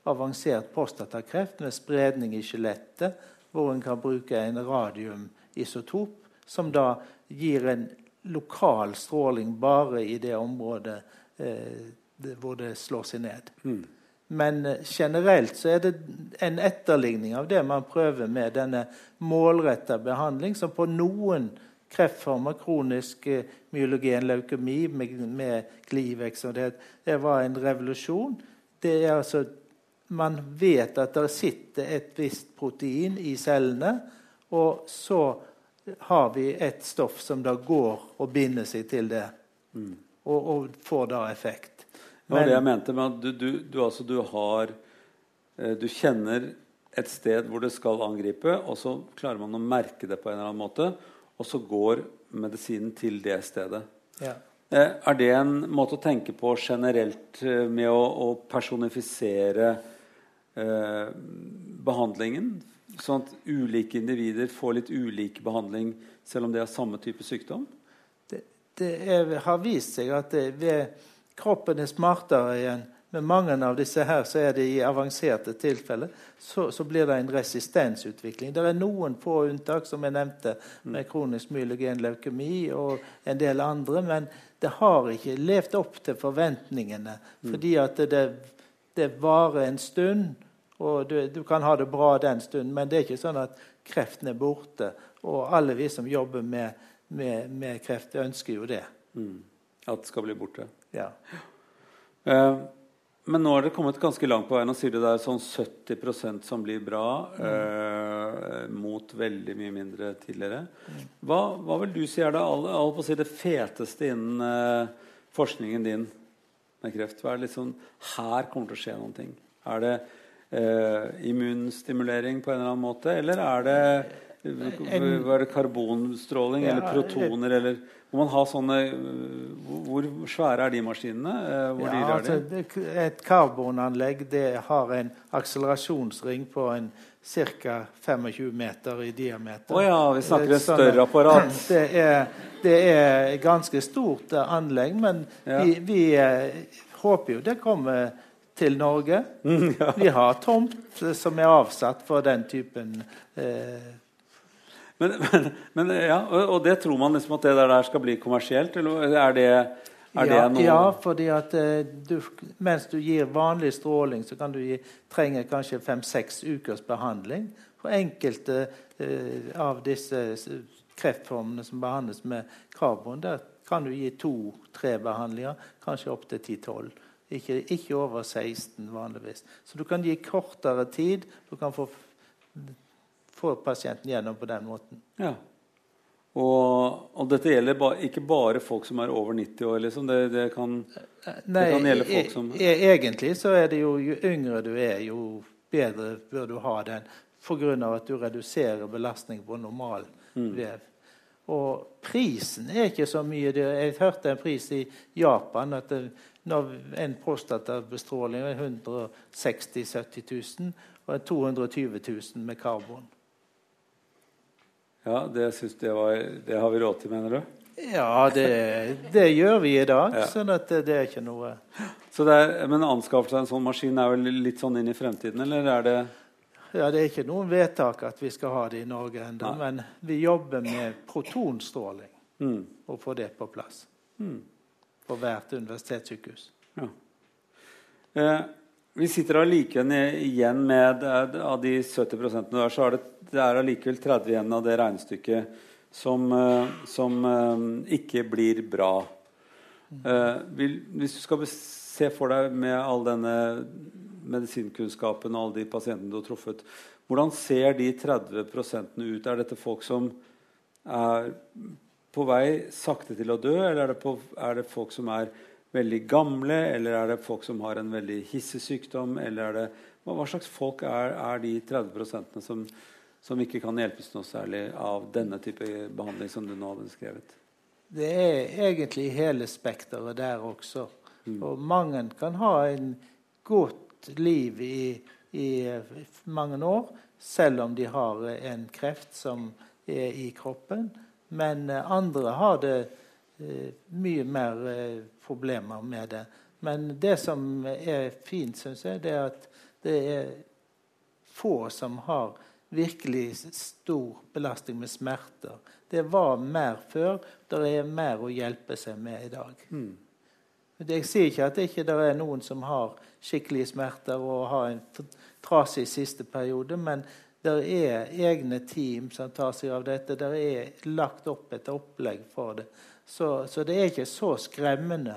[SPEAKER 2] avansert prostatakreft med spredning i skjelettet, hvor en kan bruke en radiumisotop, som da gir en lokal stråling bare i det området eh, hvor det slår seg ned. Mm. Men eh, generelt så er det en etterligning av det man prøver med denne målretta behandling, som på noen kreftformer, kronisk eh, myologen leukemi med, med Glivex det, det, var en revolusjon. Det er altså Man vet at det sitter et visst protein i cellene, og så har vi et stoff som da går og binder seg til det, mm. og, og får da effekt.
[SPEAKER 1] Det var det jeg mente med at du, du, du, altså, du har eh, Du kjenner et sted hvor det skal angripe, og så klarer man å merke det på en eller annen måte, og så går medisinen til det stedet. Ja. Eh, er det en måte å tenke på generelt eh, med å, å personifisere eh, behandlingen? Sånn at ulike individer får litt ulik behandling selv om det er samme type sykdom?
[SPEAKER 2] Det, det er, har vist seg at det, ved kroppen er smartere igjen. Med mange av disse her så er det i avanserte tilfeller så, så blir det en resistensutvikling. Det er noen få unntak, som jeg nevnte, med kronisk myelogen leukemi og en del andre. Men det har ikke levd opp til forventningene. Fordi at det, det varer en stund, og du, du, kan ha det bra den stunden. Men det er ikke sånn at kreften er borte. Og alle vi som jobber med, med, med kreft, ønsker jo det. Mm.
[SPEAKER 1] At det skal bli borte?
[SPEAKER 2] Ja.
[SPEAKER 1] Uh, men nå har dere kommet ganske langt på veien. og sier det er sånn 70% som blir bra, uh, mot veldig mye mindre tidligere. Hva, hva, vil du si er det, all, all si det feteste innen uh, forskningen din med kreft? Hva er det liksom, her kommer til å skje noen ting? Er det immunstimulering på en eller annen måte, eller er det, er det karbonstråling ja, eller protoner eller må man ha sånne, Hvor svære er de maskinene? Eh, hvor ja,
[SPEAKER 2] altså, et karbonanlegg har en akselerasjonsring på en ca. 25 meter i diameter.
[SPEAKER 1] Å oh ja, vi snakker et større apparat.
[SPEAKER 2] Det er, det er ganske stort eh, anlegg, men ja. vi, vi eh, håper jo det kommer til Norge. Mm, ja. Vi har tomt som er avsatt for den typen eh,
[SPEAKER 1] men, men, men, ja, og, det tror man liksom at det der skal bli kommersielt? Eller er det, er
[SPEAKER 2] ja, det noe Ja, fordi at eh, du, mens du gir vanlig stråling, så kan du gi, trenge kanskje fem-seks ukers behandling for enkelte eh, av disse kreftformene som behandles med karbon, der kan du gi to-tre behandlinger, kanskje opptil 10-12. Ikke, ikke, over 16 vanligvis. Så du kan gi kortere tid. Du kan få, få pasienten gjennom på den måten.
[SPEAKER 1] Ja. Og, og, dette gjelder ba, ikke bare folk som er over 90 år? Liksom. Det, det, kan,
[SPEAKER 2] Nei, det kan gjelde folk e- som e Egentlig så er det jo jo yngre du er, jo bedre bør du ha den. Pga. at du reduserer belastning på normal mm. vev. Og prisen er ikke så mye. Jeg hørte en pris i Japan at det, når en prostatabestråling er 160 000-70 000 og 220 000 med karbon.
[SPEAKER 1] Ja, det, det, var, det, har vi råd til, mener du?
[SPEAKER 2] Ja, det, det gjør vi i dag. Ja. sånn at det, er ikke noe
[SPEAKER 1] Så er, Men anskaffelse av en sånn maskin er vel litt sånn inn i fremtiden, eller er det
[SPEAKER 2] Ja, Det er ikke noen vedtak at vi skal ha det i Norge ennå, men vi jobber med protonstråling mm. og få det på plass. Mm. På hvert universitetssykehus. Ja.
[SPEAKER 1] Eh, vi sitter allikevel igjen med Av de 70 der, så er det, det er allikevel 30 igjen av det regnestykket som, eh, som eh, ikke blir bra. Uh, hvis du skal se for deg med all denne medisinkunnskapen og alle de pasientene du har truffet, hvordan ser de 30% ut? Er dette folk som er på vei sakte til å dø, eller er det, på, er det folk som er veldig gamle, eller er det folk som har en veldig hissig sykdom? eller er det, Hva slags folk er, er de 30% som, som ikke kan hjelpes noe særlig av denne type behandling som du nå har beskrevet?
[SPEAKER 2] Det er egentlig hele spekteret der også. Mm. Og mange kan ha en godt liv i, i mange år, selv om de har en kreft som er i kroppen. Men andre har det Eh, mye mer eh, problemer med det. Men det som er fint, syns jeg, det er at det er få som har virkelig stor belastning med smerter. Det var mer før. Det er mer å hjelpe seg med i dag. Mm. Jeg sier ikke at det ikke er noen som har skikkelige smerter og har en trasig siste periode, men det er egne team som tar seg av dette. Det er lagt opp et opplegg for det. Så, så, det er ikke så skremmende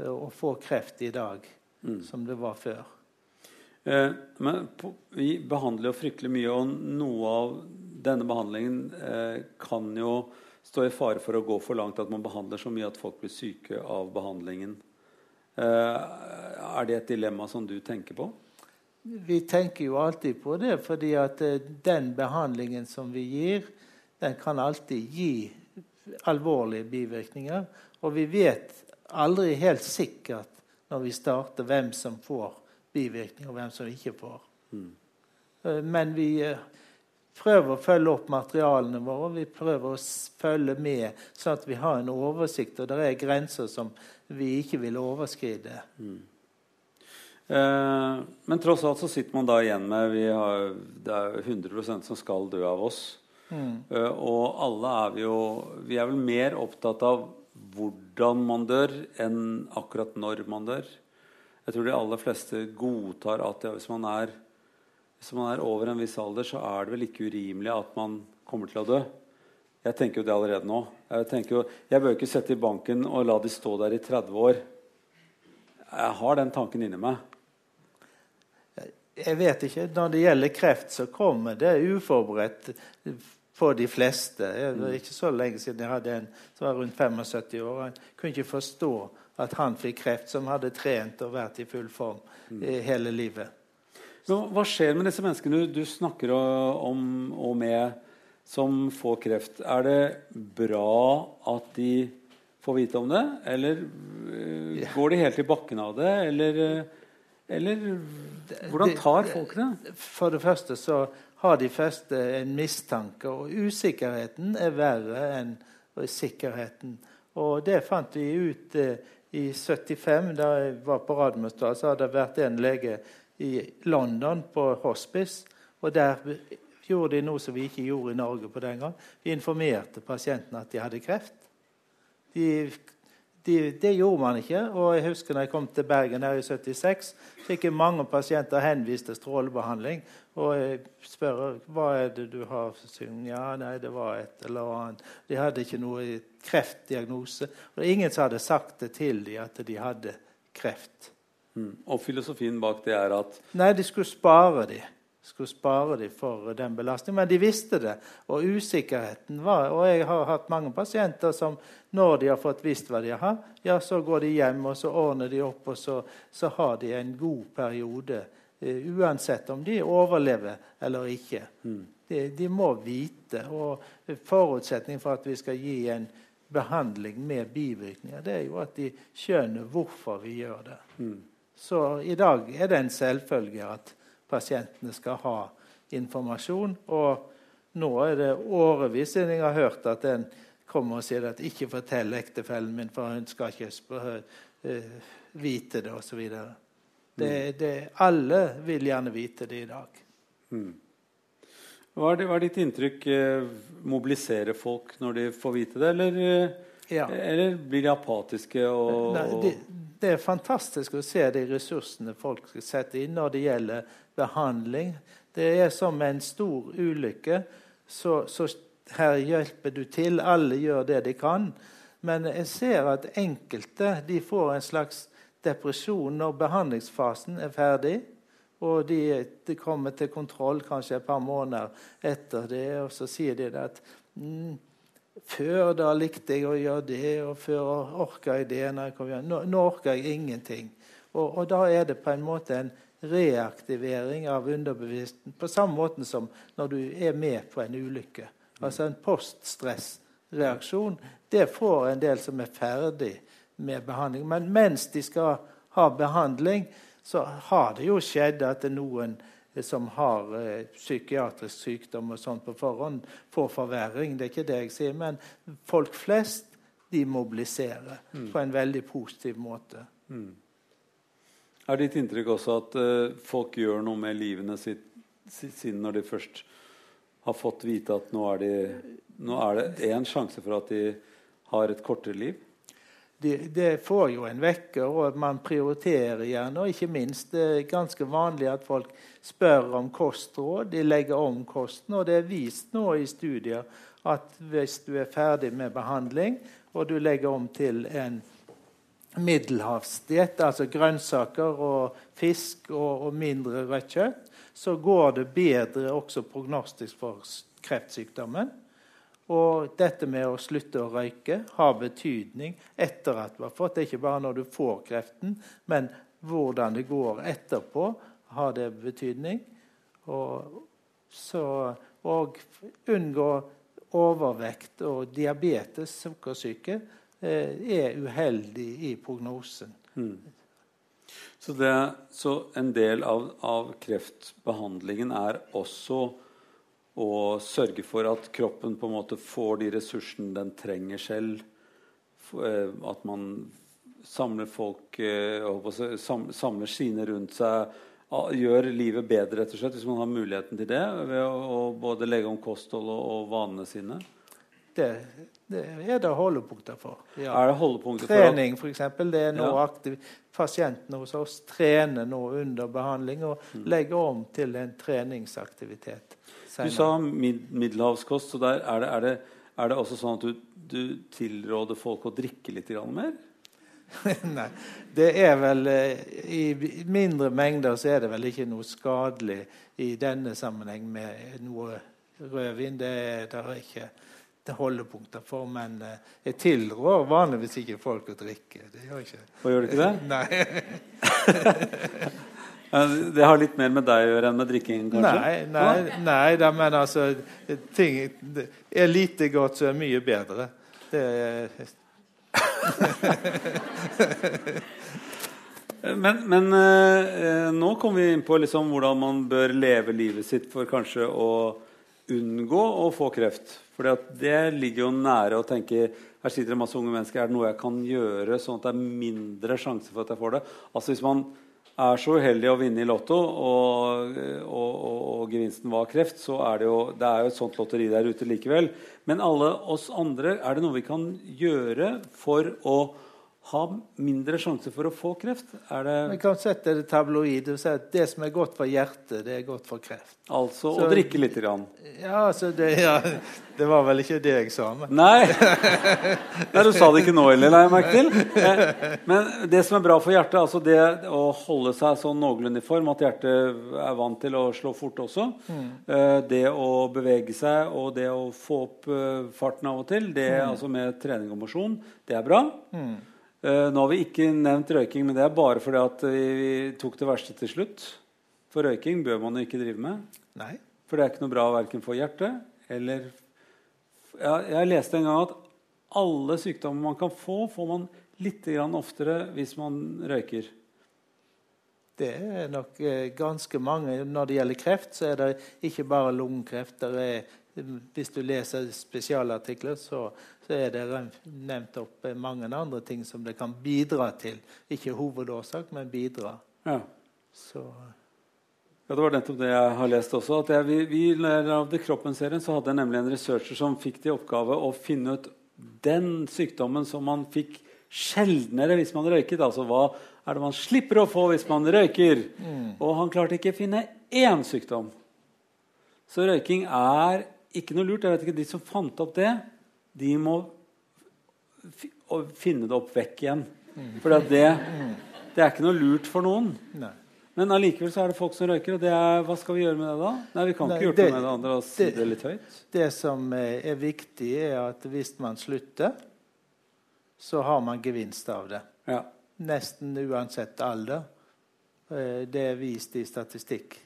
[SPEAKER 2] eh, å få kreft i dag mm. som det var før.
[SPEAKER 1] Eh, men på, vi behandler jo fryktelig mye, og noe av denne behandlingen eh, kan jo stå i fare for å gå for langt at man behandler så mye at folk blir syke av behandlingen. Eh, er det et dilemma som du tenker på?
[SPEAKER 2] Vi tenker jo alltid på det, fordi at eh, den behandlingen som vi gir, den kan alltid gi alvorlige bivirkninger. Og vi vet aldri helt sikkert når vi starter, hvem som får bivirkninger, og hvem som ikke får. Mm. Men vi eh, prøver å følge opp materialene våre. Vi prøver å følge med, sånn at vi har en oversikt. Og det er grenser som vi ikke vil overskride. Mm.
[SPEAKER 1] Eh, men tross alt så sitter man da igjen med vi har, Det er 100% som skal dø av oss. Mm. Uh, og alle er vi jo Vi er vel mer opptatt av hvordan man dør, enn akkurat når man dør. Jeg tror de aller fleste godtar at ja, hvis, man er, hvis man er over en viss alder, så er det vel ikke urimelig at man kommer til å dø. Jeg tenker jo det allerede nå. Jeg, jo, jeg bør ikke sette i banken og la de stå der i 30 år. Jeg har den tanken inni meg.
[SPEAKER 2] Jeg vet ikke. Når det gjelder kreft, så kommer det uforberedt for de fleste. Det er ikke så lenge siden jeg hadde en som var rundt 75 år. Han kunne ikke forstå at han fikk kreft, som hadde trent og vært i full form mm. hele livet.
[SPEAKER 1] Men hva skjer med disse menneskene du, snakker om og med som får kreft? Er det bra at de får vite om det, eller uh, går de helt i bakken av det? Eller, uh, eller hvordan tar folk det?
[SPEAKER 2] For det første så har de fleste en mistanke, og usikkerheten er verre enn sikkerheten. Og det fant vi ut eh, i 75, da jeg var på Radiumhospitalet. Så hadde det vært en lege i London på hospice. Og der gjorde de noe som vi ikke gjorde i Norge på den gang. Vi informerte pasientene at de hadde kreft. De, de, det gjorde man ikke. Og jeg husker når jeg kom til Bergen her i 76, fikk jeg mange pasienter henvist til strålebehandling. Og jeg spør hva er det du har Ja, nei, det var et eller annet. De hadde ikke noe kreftdiagnose. Og det ingen som hadde sagt det til dem at de hadde kreft.
[SPEAKER 1] Mm. Og filosofien bak det er at
[SPEAKER 2] Nei, de skulle spare dem skulle spare dem for den belastningen. Men de visste det, og usikkerheten var Og jeg har hatt mange pasienter som når de har fått visst hva de har, ja, så går de hjem og så ordner de opp, og så, så har de en god periode. Uh, uansett om de overlever eller ikke. Mm. De, de, må vite. Og forutsetningen for at vi skal gi en behandling med bivirkninger, det er jo at de skjønner hvorfor vi gjør det. Mm. Så i dag er det en selvfølge at pasientene skal ha informasjon. Og nå er det årevis siden jeg har hørt at en kommer og sier at 'ikke fortell ektefellen min, for hun skal ikke uh, vite det', osv. Det, det, alle vil gjerne vite det i dag. Mm.
[SPEAKER 1] Hva, er det, hva, er ditt inntrykk? mobilisere mobiliserer folk når de får vite det, eller, eh, ja. eller blir de apatiske? Og,
[SPEAKER 2] Nei, det, det, er fantastisk å se de ressursene folk setter inn når det gjelder behandling. Det er som en stor ulykke. Så, så her hjelper du til. Alle gjør det de kan. Men jeg ser at enkelte de får en slags depresjon når behandlingsfasen er ferdig. Og de, de kommer til kontroll kanskje et par måneder etter det, og så sier de at mm, før da likte jeg å gjøre det, og før orka jeg det. Nå, nå orker jeg ingenting. Og, og, da er det på en måte en reaktivering av underbevisstheten på samme måte som når du er med på en ulykke. Altså en poststressreaksjon. Det får en del som er ferdig med behandling. Men mens de skal ha behandling, så har det jo skjedd at noen som har eh, psykiatrisk sykdom og sånt på forhånd, får forverring. Det er ikke det jeg sier. Men folk flest de mobiliserer mm. på en veldig positiv måte. Mm.
[SPEAKER 1] Er ditt inntrykk også at uh, folk gjør noe med livene sitt, siden når de først har fått vite at nå er, de, nå er det én sjanse for at de har et kortere liv?
[SPEAKER 2] Det det får jo en vekker, og man prioriterer gjerne. Og ikke minst det er ganske vanlig at folk spør om kostråd. De legger om kosten. Og det er vist nå i studier at hvis du er ferdig med behandling, og du legger om til en middelhavsdiett, altså grønnsaker og fisk og, og mindre rødt kjøtt, så går det bedre også prognostisk for kreftsykdommen. Og dette med å slutte å røyke har betydning etter at du har fått det. er Ikke bare når du får kreften, men hvordan det går etterpå, har det betydning. Og, så, og unngå overvekt og diabetes, sukkersyke, er uheldig i prognosen. Mm.
[SPEAKER 1] Så, det, så, en del av, av, kreftbehandlingen er også å sørge for at kroppen på en måte får de ressursene den trenger selv. Eh, at man samler folk eh, Samler sine rundt seg. Gjør livet bedre, rett og slett, hvis man har muligheten til det. Ved å, både legge om kosthold og, og vanene sine.
[SPEAKER 2] Det, det er det holdepunkter for.
[SPEAKER 1] Ja. Er det holdepunkter
[SPEAKER 2] Trening, for eksempel, Det er nå ja. aktiv. Pasientene hos oss trener nå under behandling og mm. legger om til en treningsaktivitet.
[SPEAKER 1] Senere. Du sa mid middelhavskost. så der er det, er, det, er det, også sånn at du, du tilråder folk å drikke litt mer?
[SPEAKER 2] Nei. Det er vel eh, I mindre mengder så er det vel ikke noe skadelig i denne sammenheng med noe rødvin. Det er det ikke holdepunkter for, men eh, jeg tilrår vanligvis ikke folk å drikke. Det gjør ikke
[SPEAKER 1] Og gjør du ikke det?
[SPEAKER 2] Nei.
[SPEAKER 1] det har litt mer med deg å gjøre enn med drikkingen, kanskje?
[SPEAKER 2] Nei, nei, nei da, men altså ting, Er lite godt, så er mye bedre. Det
[SPEAKER 1] men, men eh, nå kommer vi inn på liksom hvordan man bør leve livet sitt for kanskje å unngå å få kreft. For det ligger jo nære å tenke her sitter det masse unge mennesker, er det noe jeg kan gjøre sånn at det er mindre sjanse for at jeg får det? Altså Hvis man er så uheldig å vinne i Lotto, og, og, og, og gevinsten var kreft, så er det jo det er jo et sånt lotteri der ute likevel. Men alle oss andre, er det noe vi kan gjøre for å ha mindre sjanse for å få kreft? Er det
[SPEAKER 2] Vi kan sette det tabloid og si at det som er godt for hjertet, det er godt for kreft.
[SPEAKER 1] altså
[SPEAKER 2] Så-
[SPEAKER 1] å drikke litt? grann?
[SPEAKER 2] Ja, altså det, ja, det var vel ikke det jeg sa, men
[SPEAKER 1] Nei. Nei, du sa det ikke nå heller, la jeg merke til. Eh, Men det som er bra for hjertet, altså det å holde seg sånn noenlunde i form, at hjertet er vant til å slå fort også, mm. det å bevege seg og det å få opp eh, farten av og til, det altså med trening og mosjon, det er bra. Eh, Nå har vi ikke nevnt røyking, men det er bare fordi at vi, tok det verste til slutt. For røyking bør man jo ikke drive med.
[SPEAKER 2] nei.
[SPEAKER 1] For det er ikke noe bra verken for hjertet eller ja, Jeg leste en gang at alle sykdommer man kan få, får man litt grann oftere hvis man røyker.
[SPEAKER 2] Det er nok eh, ganske mange. Når det gjelder kreft, så er det ikke bare lungekreft. Er, hvis du leser spesialartikler, så, så er det nevnt opp eh, mange andre ting som det kan bidra til. Ikke hovedårsak, men bidra.
[SPEAKER 1] Ja.
[SPEAKER 2] Så
[SPEAKER 1] Ja, Det var nettopp det jeg har lest også. at jeg, vi, vi lagde Kroppen-serien, så hadde jeg nemlig en researcher som fikk til oppgave å finne ut den sykdommen som man fikk sjeldnere hvis man røyket. Altså hva er det man slipper å få hvis man røyker? Og han klarte ikke å finne én sykdom. Så røyking er ikke noe lurt. Jeg vet ikke, De som fant opp det, de må finne det opp vekk igjen. For det, det er ikke noe lurt for noen.
[SPEAKER 2] nei.
[SPEAKER 1] Men allikevel så er det folk som røyker, og det er, hva skal vi gjøre med det da? Nei, Vi kan
[SPEAKER 2] Nei,
[SPEAKER 1] ikke gjøre
[SPEAKER 2] det-
[SPEAKER 1] noe med det andre og si
[SPEAKER 2] det-
[SPEAKER 1] det litt høyt.
[SPEAKER 2] Det som eh, er viktig, er at hvis man slutter, så har man gevinst av det.
[SPEAKER 1] Ja.
[SPEAKER 2] Nesten uansett alder. Eh, Det er vist i statistikk.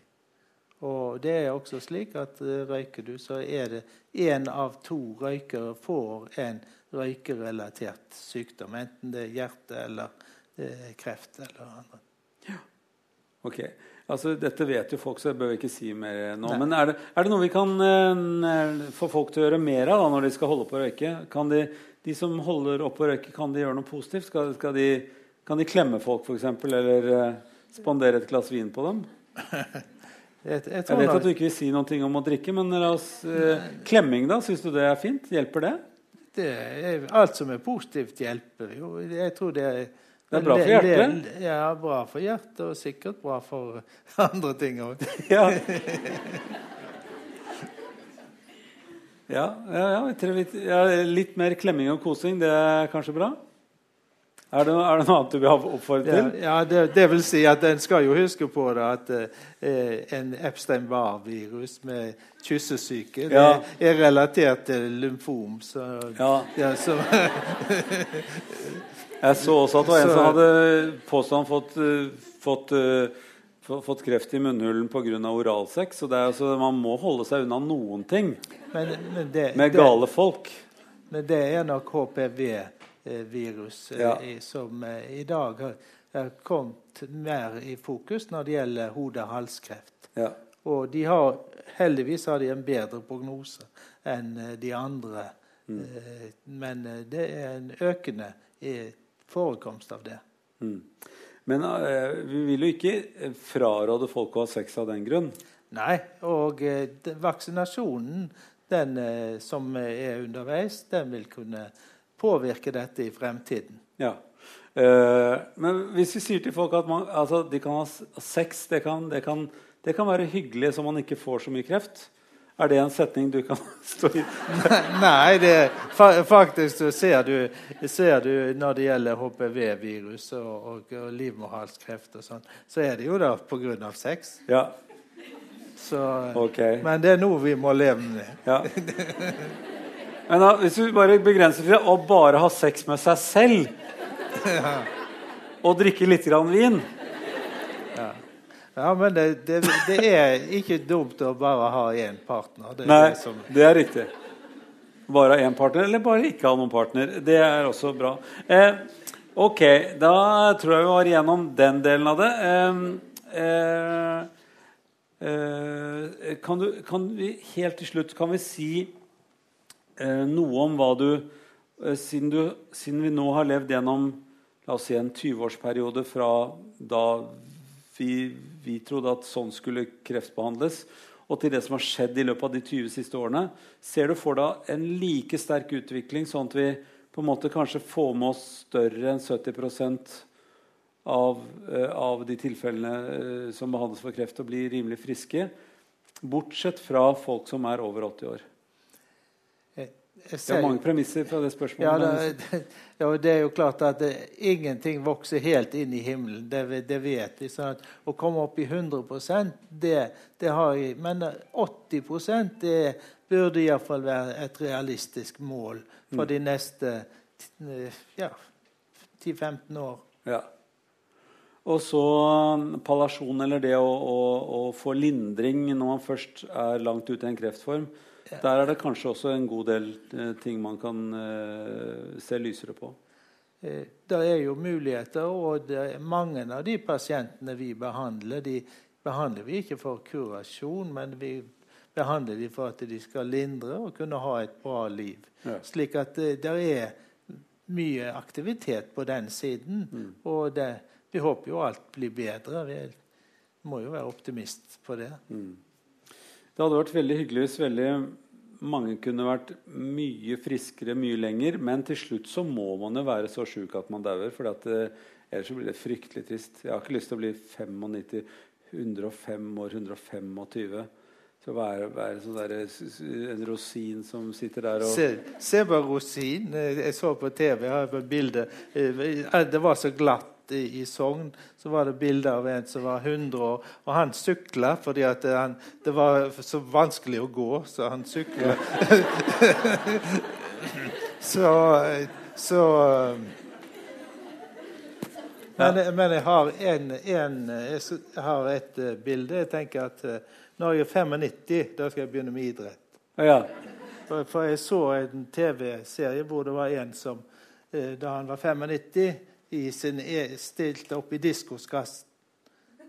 [SPEAKER 2] Og det er også slik at eh, røyker du, så er det én av to røykere får en røykerelatert sykdom. Enten det er hjerte eller er kreft eller andre.
[SPEAKER 1] Ok. Altså, Dette vet jo folk, så jeg bør ikke si mer nå.
[SPEAKER 2] Nei.
[SPEAKER 1] Men er det, er det noe vi kan eh, få folk til å gjøre mer av da, når de skal holde på å røyke? Kan de, de som holder opp å røyke, kan de gjøre noe positivt? Skal, skal de, kan de klemme folk, f.eks., eller eh, spandere et glass vin på dem?
[SPEAKER 2] Jeg, jeg
[SPEAKER 1] Jeg vet at du ikke vil si noe om å drikke, men oss, eh, klemming, da? Syns du det er fint? Hjelper det?
[SPEAKER 2] det er, alt som er positivt, hjelper jo. Jeg tror det er
[SPEAKER 1] Det er bra for hjertet?
[SPEAKER 2] Ja, bra for hjertet, og sikkert bra for andre ting òg.
[SPEAKER 1] Ja. Ja, ja, ja, litt mer klemming og kosing, det er kanskje bra? Er det, er det noe annet du vil ha oppfordre til?
[SPEAKER 2] ja det, det vil si at en skal jo huske på det at eh, en Epstein-Barr-virus med kyssesyke det er relatert til lymfom. Så,
[SPEAKER 1] Ja.
[SPEAKER 2] ja, så
[SPEAKER 1] Jeg så også at det var en
[SPEAKER 2] Så-
[SPEAKER 1] som hadde påstått fått, eh, fått, eh, fått kreft i munnhulen pga. av oralsex. Så det er, altså, man må holde seg unna noen ting
[SPEAKER 2] men, men, det,
[SPEAKER 1] med gale folk.
[SPEAKER 2] men det er nok HPV-virus eh,
[SPEAKER 1] Ja.
[SPEAKER 2] som eh, i dag har, kommet mer i fokus når det gjelder hode- og halskreft.
[SPEAKER 1] Ja.
[SPEAKER 2] Og de har, heldigvis har de en bedre prognose enn eh, de andre.
[SPEAKER 1] Mm.
[SPEAKER 2] Men det er en økende forekomst av det.
[SPEAKER 1] Mm. Men vi vil jo ikke fraråde folk å ha sex av den grunn.
[SPEAKER 2] Nei, og vaksinasjonen den som er underveis, den vil kunne påvirke dette i fremtiden.
[SPEAKER 1] Ja. Eh, men hvis vi sier til folk at man, altså, de kan ha sex, det kan, det, kan, det kan være hyggelig så man ikke får så mye kreft. Er det en setning du kan stå i?
[SPEAKER 2] Nei, det, fa faktisk så ser du, ser du når det gjelder HPV-virus og, og, og livmorhalskreft og sånn, så er det jo da pga. sex.
[SPEAKER 1] Ja,
[SPEAKER 2] Så,
[SPEAKER 1] okay.
[SPEAKER 2] Men det er noe vi må leve med.
[SPEAKER 1] Ja. Men da, hvis du bare begrenser til å bare ha sex med seg selv og drikke litt grann vin
[SPEAKER 2] Ja, men det, det, det er ikke dumt å bare ha én partner. Det
[SPEAKER 1] Nei,
[SPEAKER 2] det som,
[SPEAKER 1] det er riktig. Bare ha én partner, eller bare ikke ha noen partner. Det er også bra. Eh, ok, da tror jeg vi var igjennom den delen av det. Eh, eh, eh, kan, du, kan vi helt til slutt kan vi si noe om hva du eh, siden, du siden vi nå har levd gjennom la oss si en 20-årsperiode fra da vi, vi trodde at sånn skulle kreftbehandles, og til det som har skjedd i løpet av de 20 siste årene, ser du for deg en like sterk utvikling, sånn at vi på en måte kanskje får med oss større enn 70 av, eh, av de tilfellene eh, som behandles for kreft, og blir rimelig friske. Bortsett fra folk som er over 80 år. Det er mange premisser fra det spørsmålet.
[SPEAKER 2] Ja, det, ja, det er jo klart at det, ingenting vokser helt inn i himmelen. Det, det vet vi. Sånn å komme opp i 100% det, det har jeg Men 80% det burde iallfall være et realistisk mål for de neste eh, ja, 10-15 år.
[SPEAKER 1] Ja. Og så pallasjon, eller det å, å, å få lindring når man først er langt ute i en kreftform. Der er det kanskje også en god del eh, ting man kan eh, se lysere på.
[SPEAKER 2] Eh, Det er jo muligheter, og mange av de pasientene vi behandler, de behandler vi ikke for kurasjon, men vi behandler de for at de skal lindre og kunne ha et bra liv.
[SPEAKER 1] Ja.
[SPEAKER 2] Slik at det, er mye aktivitet på den siden. Og det, vi håper jo alt blir bedre. Vi må jo være optimist på det.
[SPEAKER 1] Det hadde vært veldig hyggelig hvis veldig mange kunne vært mye friskere mye lenger, men til slutt så må man jo være så sjuk at man dauer. For ellers så blir det fryktelig trist. Jeg har ikke lyst til å bli 95, 105 år, 125. Så være, være sånn der, en rosin som sitter der og
[SPEAKER 2] Se, se bare rosin. Eh, Jeg så på TV jeg har et bilde. Eh, Det var så glatt i, i Sogn. Så var det bilde av en som var 100 år. Og han sykla fordi at han, det var så vanskelig å gå, så han sykla. så så men, men jeg har, en, en, jeg har et eh, bilde. Jeg tenker at eh, når jeg er 95, da skal jeg begynne med idrett.
[SPEAKER 1] Ja.
[SPEAKER 2] For, for jeg så en TV-serie hvor det var en som eh, da han var 95, i sin e stilte opp i diskoskassen.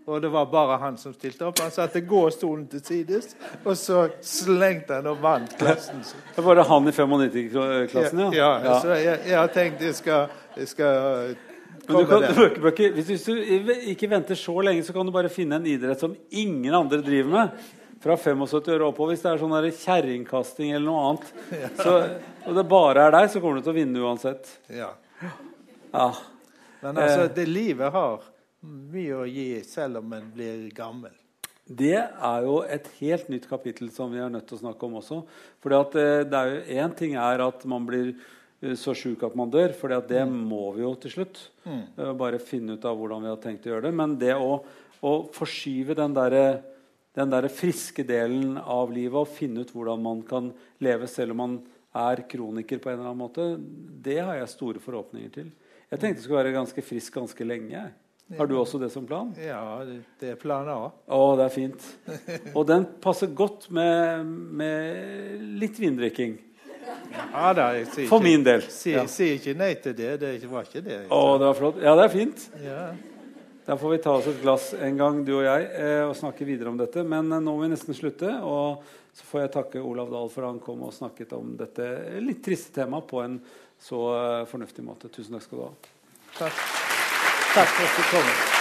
[SPEAKER 2] Og det var bare han som stilte opp. Han satte gåstolen til sides, og så slengte han og vant klassen.
[SPEAKER 1] Det var bare han i 95-klassen, ja.
[SPEAKER 2] Ja, ja, Så jeg, jeg har tenkt jeg skal, jeg skal
[SPEAKER 1] Men du kan, bør ikke- hvis, du ikke venter så lenge, så kan du bare finne en idrett som ingen andre driver med. Fra 75 år oppover. Hvis det er sånn kjerringkasting eller noe annet, så, og det bare er deg, så kommer du til å vinne uansett.
[SPEAKER 2] Ja.
[SPEAKER 1] Ja.
[SPEAKER 2] Men altså,
[SPEAKER 1] Eh.
[SPEAKER 2] det livet har mye å gi selv om en blir gammel.
[SPEAKER 1] Det er jo et helt nytt kapittel som vi er nødt til å snakke om også. Fordi at eh, det er jo Én ting er at man blir eh, så sjuk at man dør, for det må vi jo til slutt. Mm. Bare finne ut av hvordan vi har tenkt å gjøre det. Men det å, å forskyve den derre den der friske delen av livet og finne ut hvordan man kan leve selv om man er kroniker på en eller annen måte, det har jeg store forhåpninger til. Jeg tenkte du skulle være ganske frisk ganske lenge. Har du også det som plan?
[SPEAKER 2] Ja, det, er plan A.
[SPEAKER 1] Å, det er fint. Og den passer godt med, med litt vindrikking.
[SPEAKER 2] Ja da, sier
[SPEAKER 1] For min del.
[SPEAKER 2] Sier,
[SPEAKER 1] Ja.
[SPEAKER 2] sier ikke nei til det. Det var ikke det.
[SPEAKER 1] Å, det var flott. Ja, det er fint.
[SPEAKER 2] Ja.
[SPEAKER 1] Da får vi ta oss et glass en gang, du og jeg, eh, og snakke videre om dette. Men eh, nå må vi nesten slutte. Og så får jeg takke Olav Dahl for at han kom og snakket om dette litt triste temaet på en så eh, fornuftig måte. Tusen takk skal du ha.
[SPEAKER 2] Takk. Takk for at du kom.